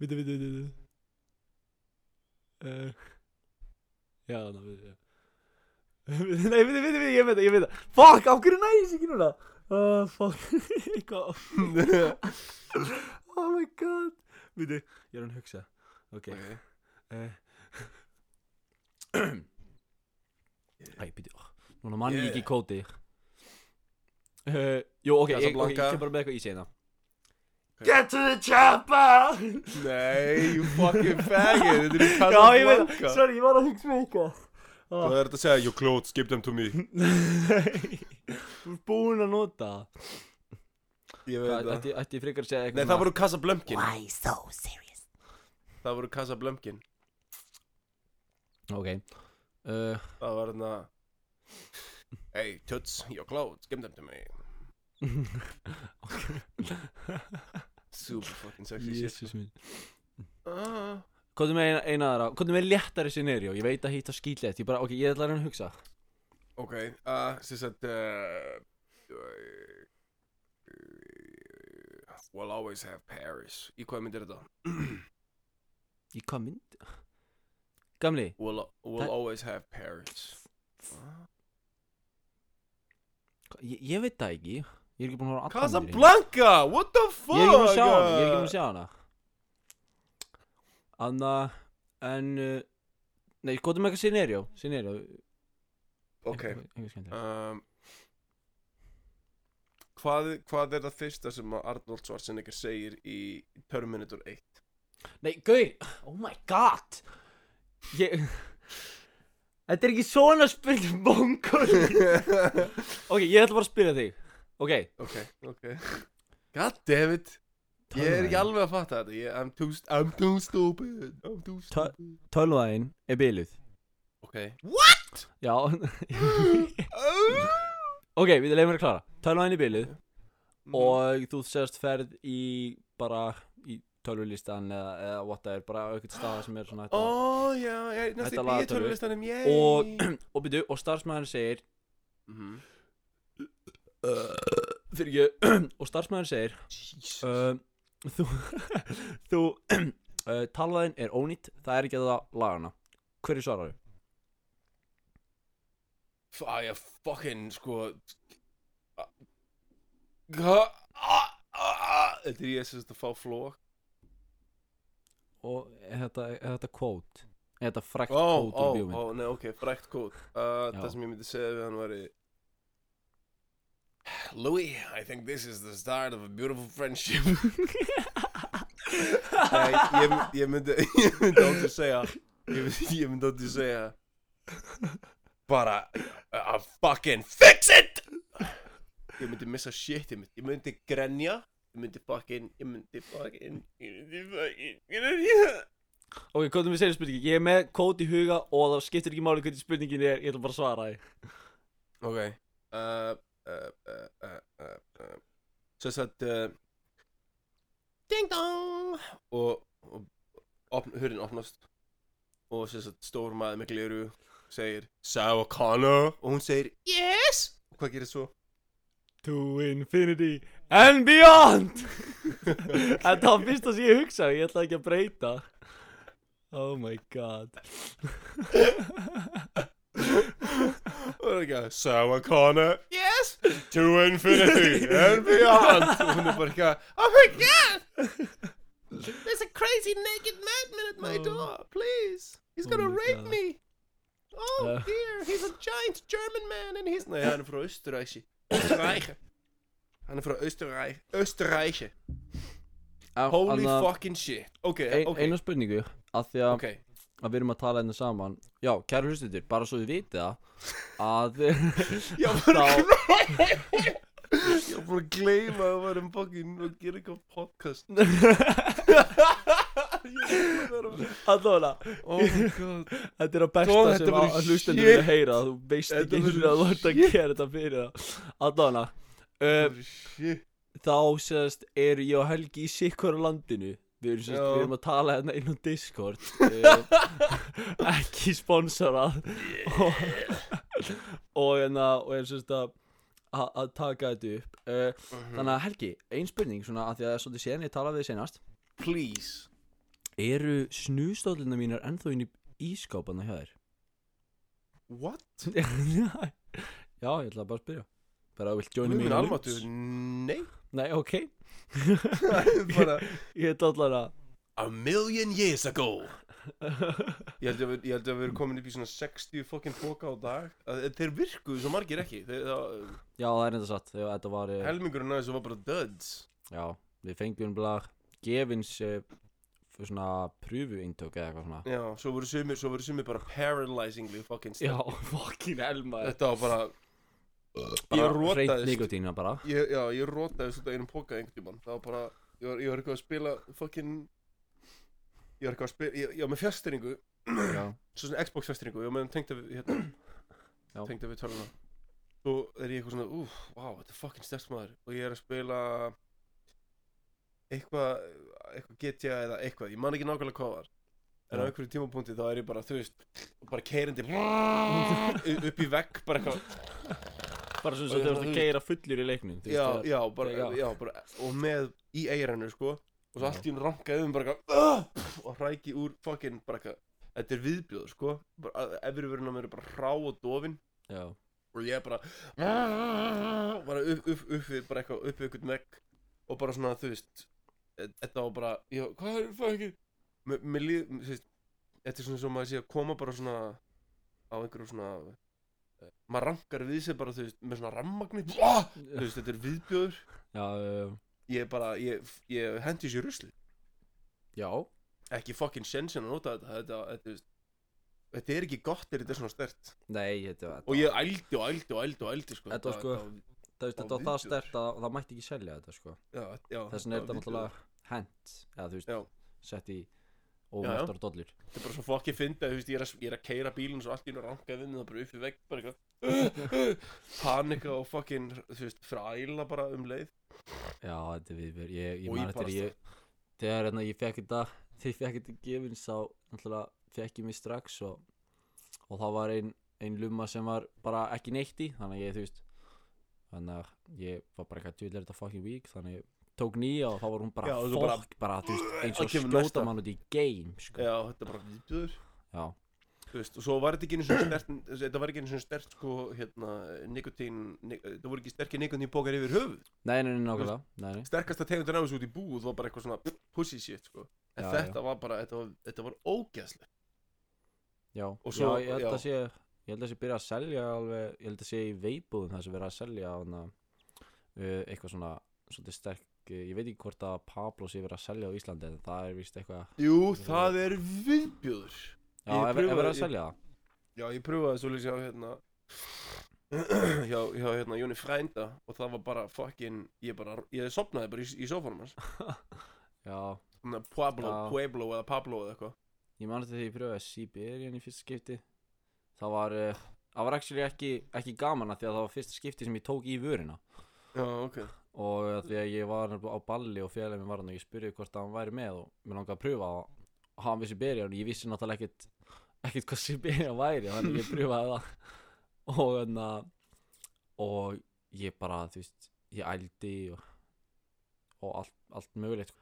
Vitu, vitu, vitu, vitu uh, Já, ná, vitu, já. Nei, vitu, vitu, vitu, ég veit það, ég veit það Fuck, af hverju næs ekki núna? Uh, fuck, *laughs* eitthvað Oh my god. Vitu, ég er hann að hugsa. Ok, Ok. uh, *clears throat* Æ, býtu, oh, núna mann ég ekki kóti uh, Jú, ok, ég, ok, ég Casablanca. kem bara með eitthvað í sena Ok. Get to the chopper Nei, you fucking faggot, þetta er í Já, ég veit það, Casablanca. sorry, ég var að hugsa með eitthvað Hvað er þetta að segja? Your clothes, give them to me. Nei, *laughs* þú ert búinn að nota ætti, ætti ég frekar að segja Nei, eitthvað það voru Casablumpkin. Why so serious? Það voru Casablumpkin. Ok uh, Það var þarna Hey, toots, your clothes, give them to me. *laughs* Super fucking sexy shit. Jesus minn. Ah. Hvað er með eina, eina aðra, er með léttari scenario? Ég veit að hitta skýtlegt, ég bara, ok, ég ætla að reyna að hugsa. Ok, uh, sem sagt uh, We'll always have Paris. Í hvað myndir þetta? Í hvað mynd? Gamli, We'll, we'll always have Paris. Hva- ég, ég veit það ekki. Ég er ekki búinn að horfa á myndina. Casablanca, what the fuck Ég er ekki búinn að sjá hana, ég er ekki búinn að sjá hana. Anna, en uh, Nei, með eitthvað scenario Scenario. Ok, um, hvað, hvað er það fyrsta sem að Arnold Schwarzenegger segir í Terminator 1? Nei, Gaur, oh my god. Ég Þetta er ekki svona spurning bónkor *laughs* Ok, ég ætla bara að spyrja þig. Ok, Ok, ok. God damn it. Ég er ekki alveg að fatta þetta. Ég, I'm, too, I'm too stupid. I'm too stupid. tölvaðin er byluð Ok. Já. *gasps* Ok, við leifum að klara Tölvaðin er byluð Og þú sérst ferð í bara tölvulistan eða, eða whatever Bara á eitthvað staða sem er svona Ó, hægt já, ég næstu í lagar tölvu. tölulistanum, yey Og, og byrju, og starfsmæðurinn segir Mhm. uh, Fyrir ekki Og starfsmæðurinn segir uh, Þú Þú uh, Talvaðin er ónýtt Það er ekki að það lagana Hverju svarar þau? Fæ, ég fucking, sko Ah, ah, ah, Þetta er ég að fá flók Og er þetta, er þetta quote? Er þetta frækt quote ó, úr bíómynd? ó, nei, ok, frækt kót uh. Það sem ég myndi segja við hann væri Louis, I think this is the start of a beautiful friendship *laughs* Nei, ég, *laughs* ég myndi Ég myndi aldrei segja Ég myndi, myndi aldrei segja Bara uh, Fucking fix it Ég myndi missa shitið mitt Ég myndi grenja Ég myndi fucking Ég myndi fucking Ég myndi fucking Ok, hvað er með segja spurningi? Ég er með quote í huga og það skiptir ekki máli hvernig spurningin er Ég ætla bara að svara því. Ok. Uh, uh, uh, uh, uh, uh. Svo satt uh, Ding dong! Og, og opn, hurðin opnast. Og svo satt stór maður með gleru Segir Sarah Connor Og hún segir Yes! Og hvað gerir svo? To infinity and beyond! *laughs* Þetta var fyrsta sem ég hugsaði Ég ætla ekki að breyta. Oh my god. *laughs* Og það er að Sarah Connor Yes To infinity and beyond. Og hún er bara ekki að Oh my god There's a crazy naked madman at my Oh. door Please. He's Oh gonna my rape God. me. Oh Uh. dear He's a giant German man and he's Nei, hann er frá Östuræsi Östuræki Hann er frá Östuræki Östuræki Holy fucking shit. Ok, ein, ok. Einu spurningu Af því að Ok. að við erum að tala hérna saman. Já, kæru hlustutur, bara svo þið vitið Að var bara Ég var bara að gleyma að vera um fucking að gera eitthvað podcast. *laughs* Allavega Oh my god. Þetta er að besta sem að hlustendur vilja heyra Þú veist ekki eins og að þú ert að gera þetta fyrir það Allavega uh, Shit. Þá sérst eru ég og Helgi í sikkvara landinu. Við erum, sérst, við erum að tala hérna inn á Discord. *laughs* Uh, Ekki sponsorað. Og, og hérna Og er sérst að að taka þetta upp. Uh, Þannig að Helgi, ein spurning svona að því að svolítið séðan ég talaði við senast Please. Eru snústóllina mínar ennþá inn í ískápana hjá þér? What? *laughs* Já, ég ætla bara að spyrja Bara, vilt join me Guð in minn the almáttu loops? Nei. Nei, ok. *laughs* *laughs* Bara Ég ætla allar að A million years ago. *laughs* Ég held að við, erum komin upp í svona 60 fucking póka á dag. Að, Þeir virkuðu svo margir ekki. Þeir, það, Já, það er enda satt. Þetta var eh, Helmingurinn aðeins var bara duds. Já, við fengjum bara gefins fyrir svona pröfu eintök eða eitthvað svona. Já, svo voru sumir, svo voru sumir bara paralyzingly fokkin Þetta var bara Bara rótaðist nikotína bara. Ég, Já, ég rótaðist út af einum póka einhvern tímann. Það var bara Ég var, ég var eitthvað að spila fucking Ég var eitthvað að spila Ég, ég var með fjastringu svona Xbox fjastringu Ég var með þeim tengda við hérna Já. Tengda við töluna Svo er ég eitthvað svona Úf, wow, þetta er fucking sterkt maður. Og ég er að spila Eitthvað Eitthvað GTA eða eitthvað. Ég man ekki nákvæmlega hvað var. En á einhverju tímapunkti þá er ég bara, þú veist Bara keirandi *laughs* Upp í vegg Bara eitthvað bara svona þegar þú ert að veist- keira fullur í leiknum veist, já, já, bara, já. já, bara Og með í eiranu, sko Og svo allt í hún rankaði um bara "Ugh!" Og hræki úr fucking bara eitthvað Þetta er viðbjóð, sko Efriverðin á mér er bara hrá og dofin Já, Og ég er bara Bara upp, upp, upp Bara eitthvað upp eitthvað vegg Og bara svona, þú veist e- Þetta var bara, já, hvað er fucking Mér líð, veist Þetta er svona sé að koma bara svona Á einhverju svona Maður rankar við sig bara, þú veist Með svona rammagni Þú veist, þetta er viðbjóður. Já, uh, Ég bara, ég, ég hendi sér rusli já. Ekki fucking sjensin að nota þetta Þetta, þetta, þetta, þetta er ekki gott er þetta er svona stert Nei, þetta var Og ég ældi og ældi og ældi og ældi sko. Þetta var sko- Það, veist, þetta var það viðbjóður. stert að það mætti ekki selja þetta sko. Já, já Þess vegna er þetta náttúrulega hent Eða þú veist, Já. sett í Já, já. ómertar dollur Þetta er bara svo fokki fyndi að ég er að, að keira bílinn svo allt í einu rankaði við mig það bara upp í vegg bara eitthvað. Panika og fokkin þú veist fræla bara um leið. Já, þetta er viðbjör. Ég, ég Og man eftir ég Þegar hérna, ég fekk þetta Þegar ég fekk þetta gefins þá náttúrulega fekk ég mig strax og, og þá var ein, ein lumma sem var bara ekki neitt í þannig að ég, þú veist þannig að ég var bara eitthvað djúlega þetta fucking week þannig að tók nýja og þá var hún bara Já, svo bara- fokk bara, þú veist, eins Það og kemur skjóta næsta. mann út í game sko. Já, þetta er bara viðbjöður Já. þú veist, og svo var þetta ekki einu svona stert þetta var ekki einu svona stert sko hérna, nikotín, nik, það voru ekki sterkir nikotín bókar yfir höfuð Nei, nei, nei, nákvæmlega Nei, nei sterkasta tegundur á þessu út í búð var bara eitthvað svona pff, pussy shit sko en Já, þetta var bara, þetta var, þetta var ógeðslegt Já, Og svo- já, ég held já. að sé Ég held að sé byrja að selja alveg Ég held að sé í veibúðum það sem verið að selja hana, uh, eitthvað svona svolítið sterk uh, Ég veit ekki hvort að Pablo sé verið að selja á Íslandi en það er vist eitthvað jú, það er viðbjöður Já, er, er verið að selja það? Já, ég pröfaði svo lýsi á hérna *clears throat* hjá, hjá hérna Jóni Frænda og það var bara fucking ég bara, ég sopnaði bara í, í sófanum hans. *laughs* Já, Pueblo, Já. Pueblo eða Pablo eða eitthvað. Ég man eftir því ég pröfaði Siberian í fyrsta skipti. Það var uh, Það var actually ekki, ekki gaman að því að það var fyrsta skipti sem ég tók í vörina. Já, ok og því að ég var á balli og félagin var hann og ég spurði hvort hann væri með og mér langaði að pröfa og hann við Siberian og ég vissi náttúrulega ekkert ekkert hvað Siberian væri þannig ég pröfaði það. *laughs* Og þannig að og ég bara þú veist ég ældi og, og allt, allt mögulegt.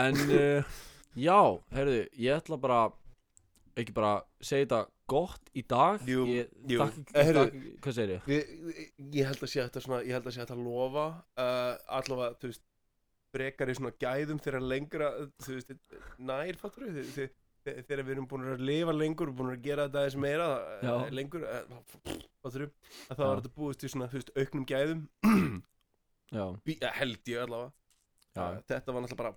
En uh, já, heyrðu ég ætla bara ekki bara segja þetta gott í dag Jú, ég, jú. Takk, Eh, heyrðu, takk, hvað segir ég? Við, ég held að sé þetta svona, ég held að sé þetta lofa uh, allavega, þú veist brekar í svona gæðum þegar lengra þú veist, nær fattur við þi- þi- þegar við erum búin að lifa lengur búin að gera þetta aðeins meira uh, Já. lengur, uh, fattur við að það Já. var þetta búist í svona, þú veist, auknum gæðum Já, Bí, uh, held ég allavega já, uh, þetta var náttúrulega bara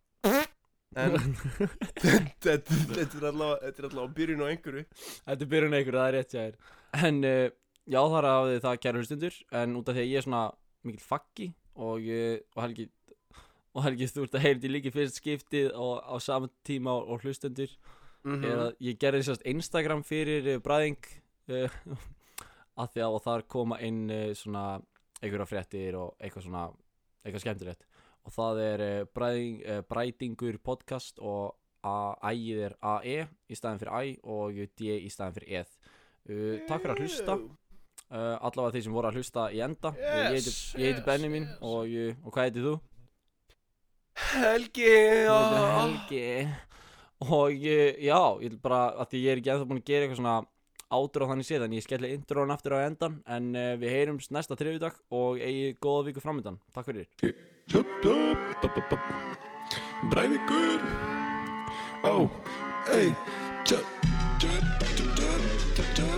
en *laughs* þetta, er allavega er byrjun á einhverju. Þetta er byrjun einhverju, það er rétt hjá þér. En uh, já, er að það kæra hlustundur En út af því að ég er svona mikil faggi Og, uh, og Helgi Og Helgi, þú ert að heyra þetta líka í fyrst skiptið Og á saman tíma og, og hlustundur mm Er að ég gerði sérst Instagram fyrir uh, bræðing *laughs* uh, Að því að þar koma inn uh, svona Einhverja fréttir og eitthvað svona Eitthvað skemmtilegt Og það er uh, bræðing, uh, brætingur podcast Og A- ægið er AE í staðin fyrir æ og D í staðin fyrir eð uh, Takk fyrir að hlusta. Uh, Allavega þeir sem voru að hlusta í enda. Uh, Ég heiti, Yes, ég heiti yes, yes. og, og hvað heitir þú? Helgi ah. Helgi. Og já, ég vil bara að því ég er ekki ennþá búin að gera eitthvað svona átur á þannig séð en ég skelli introðan aftur á endan en uh, við heyrumst næsta þriðjudag og eigi góða viku framöndan Takk fyrir Shut up, up, up, up. Breivikur Ó, ei Tjöp, tjöp, tjöp, tjöp,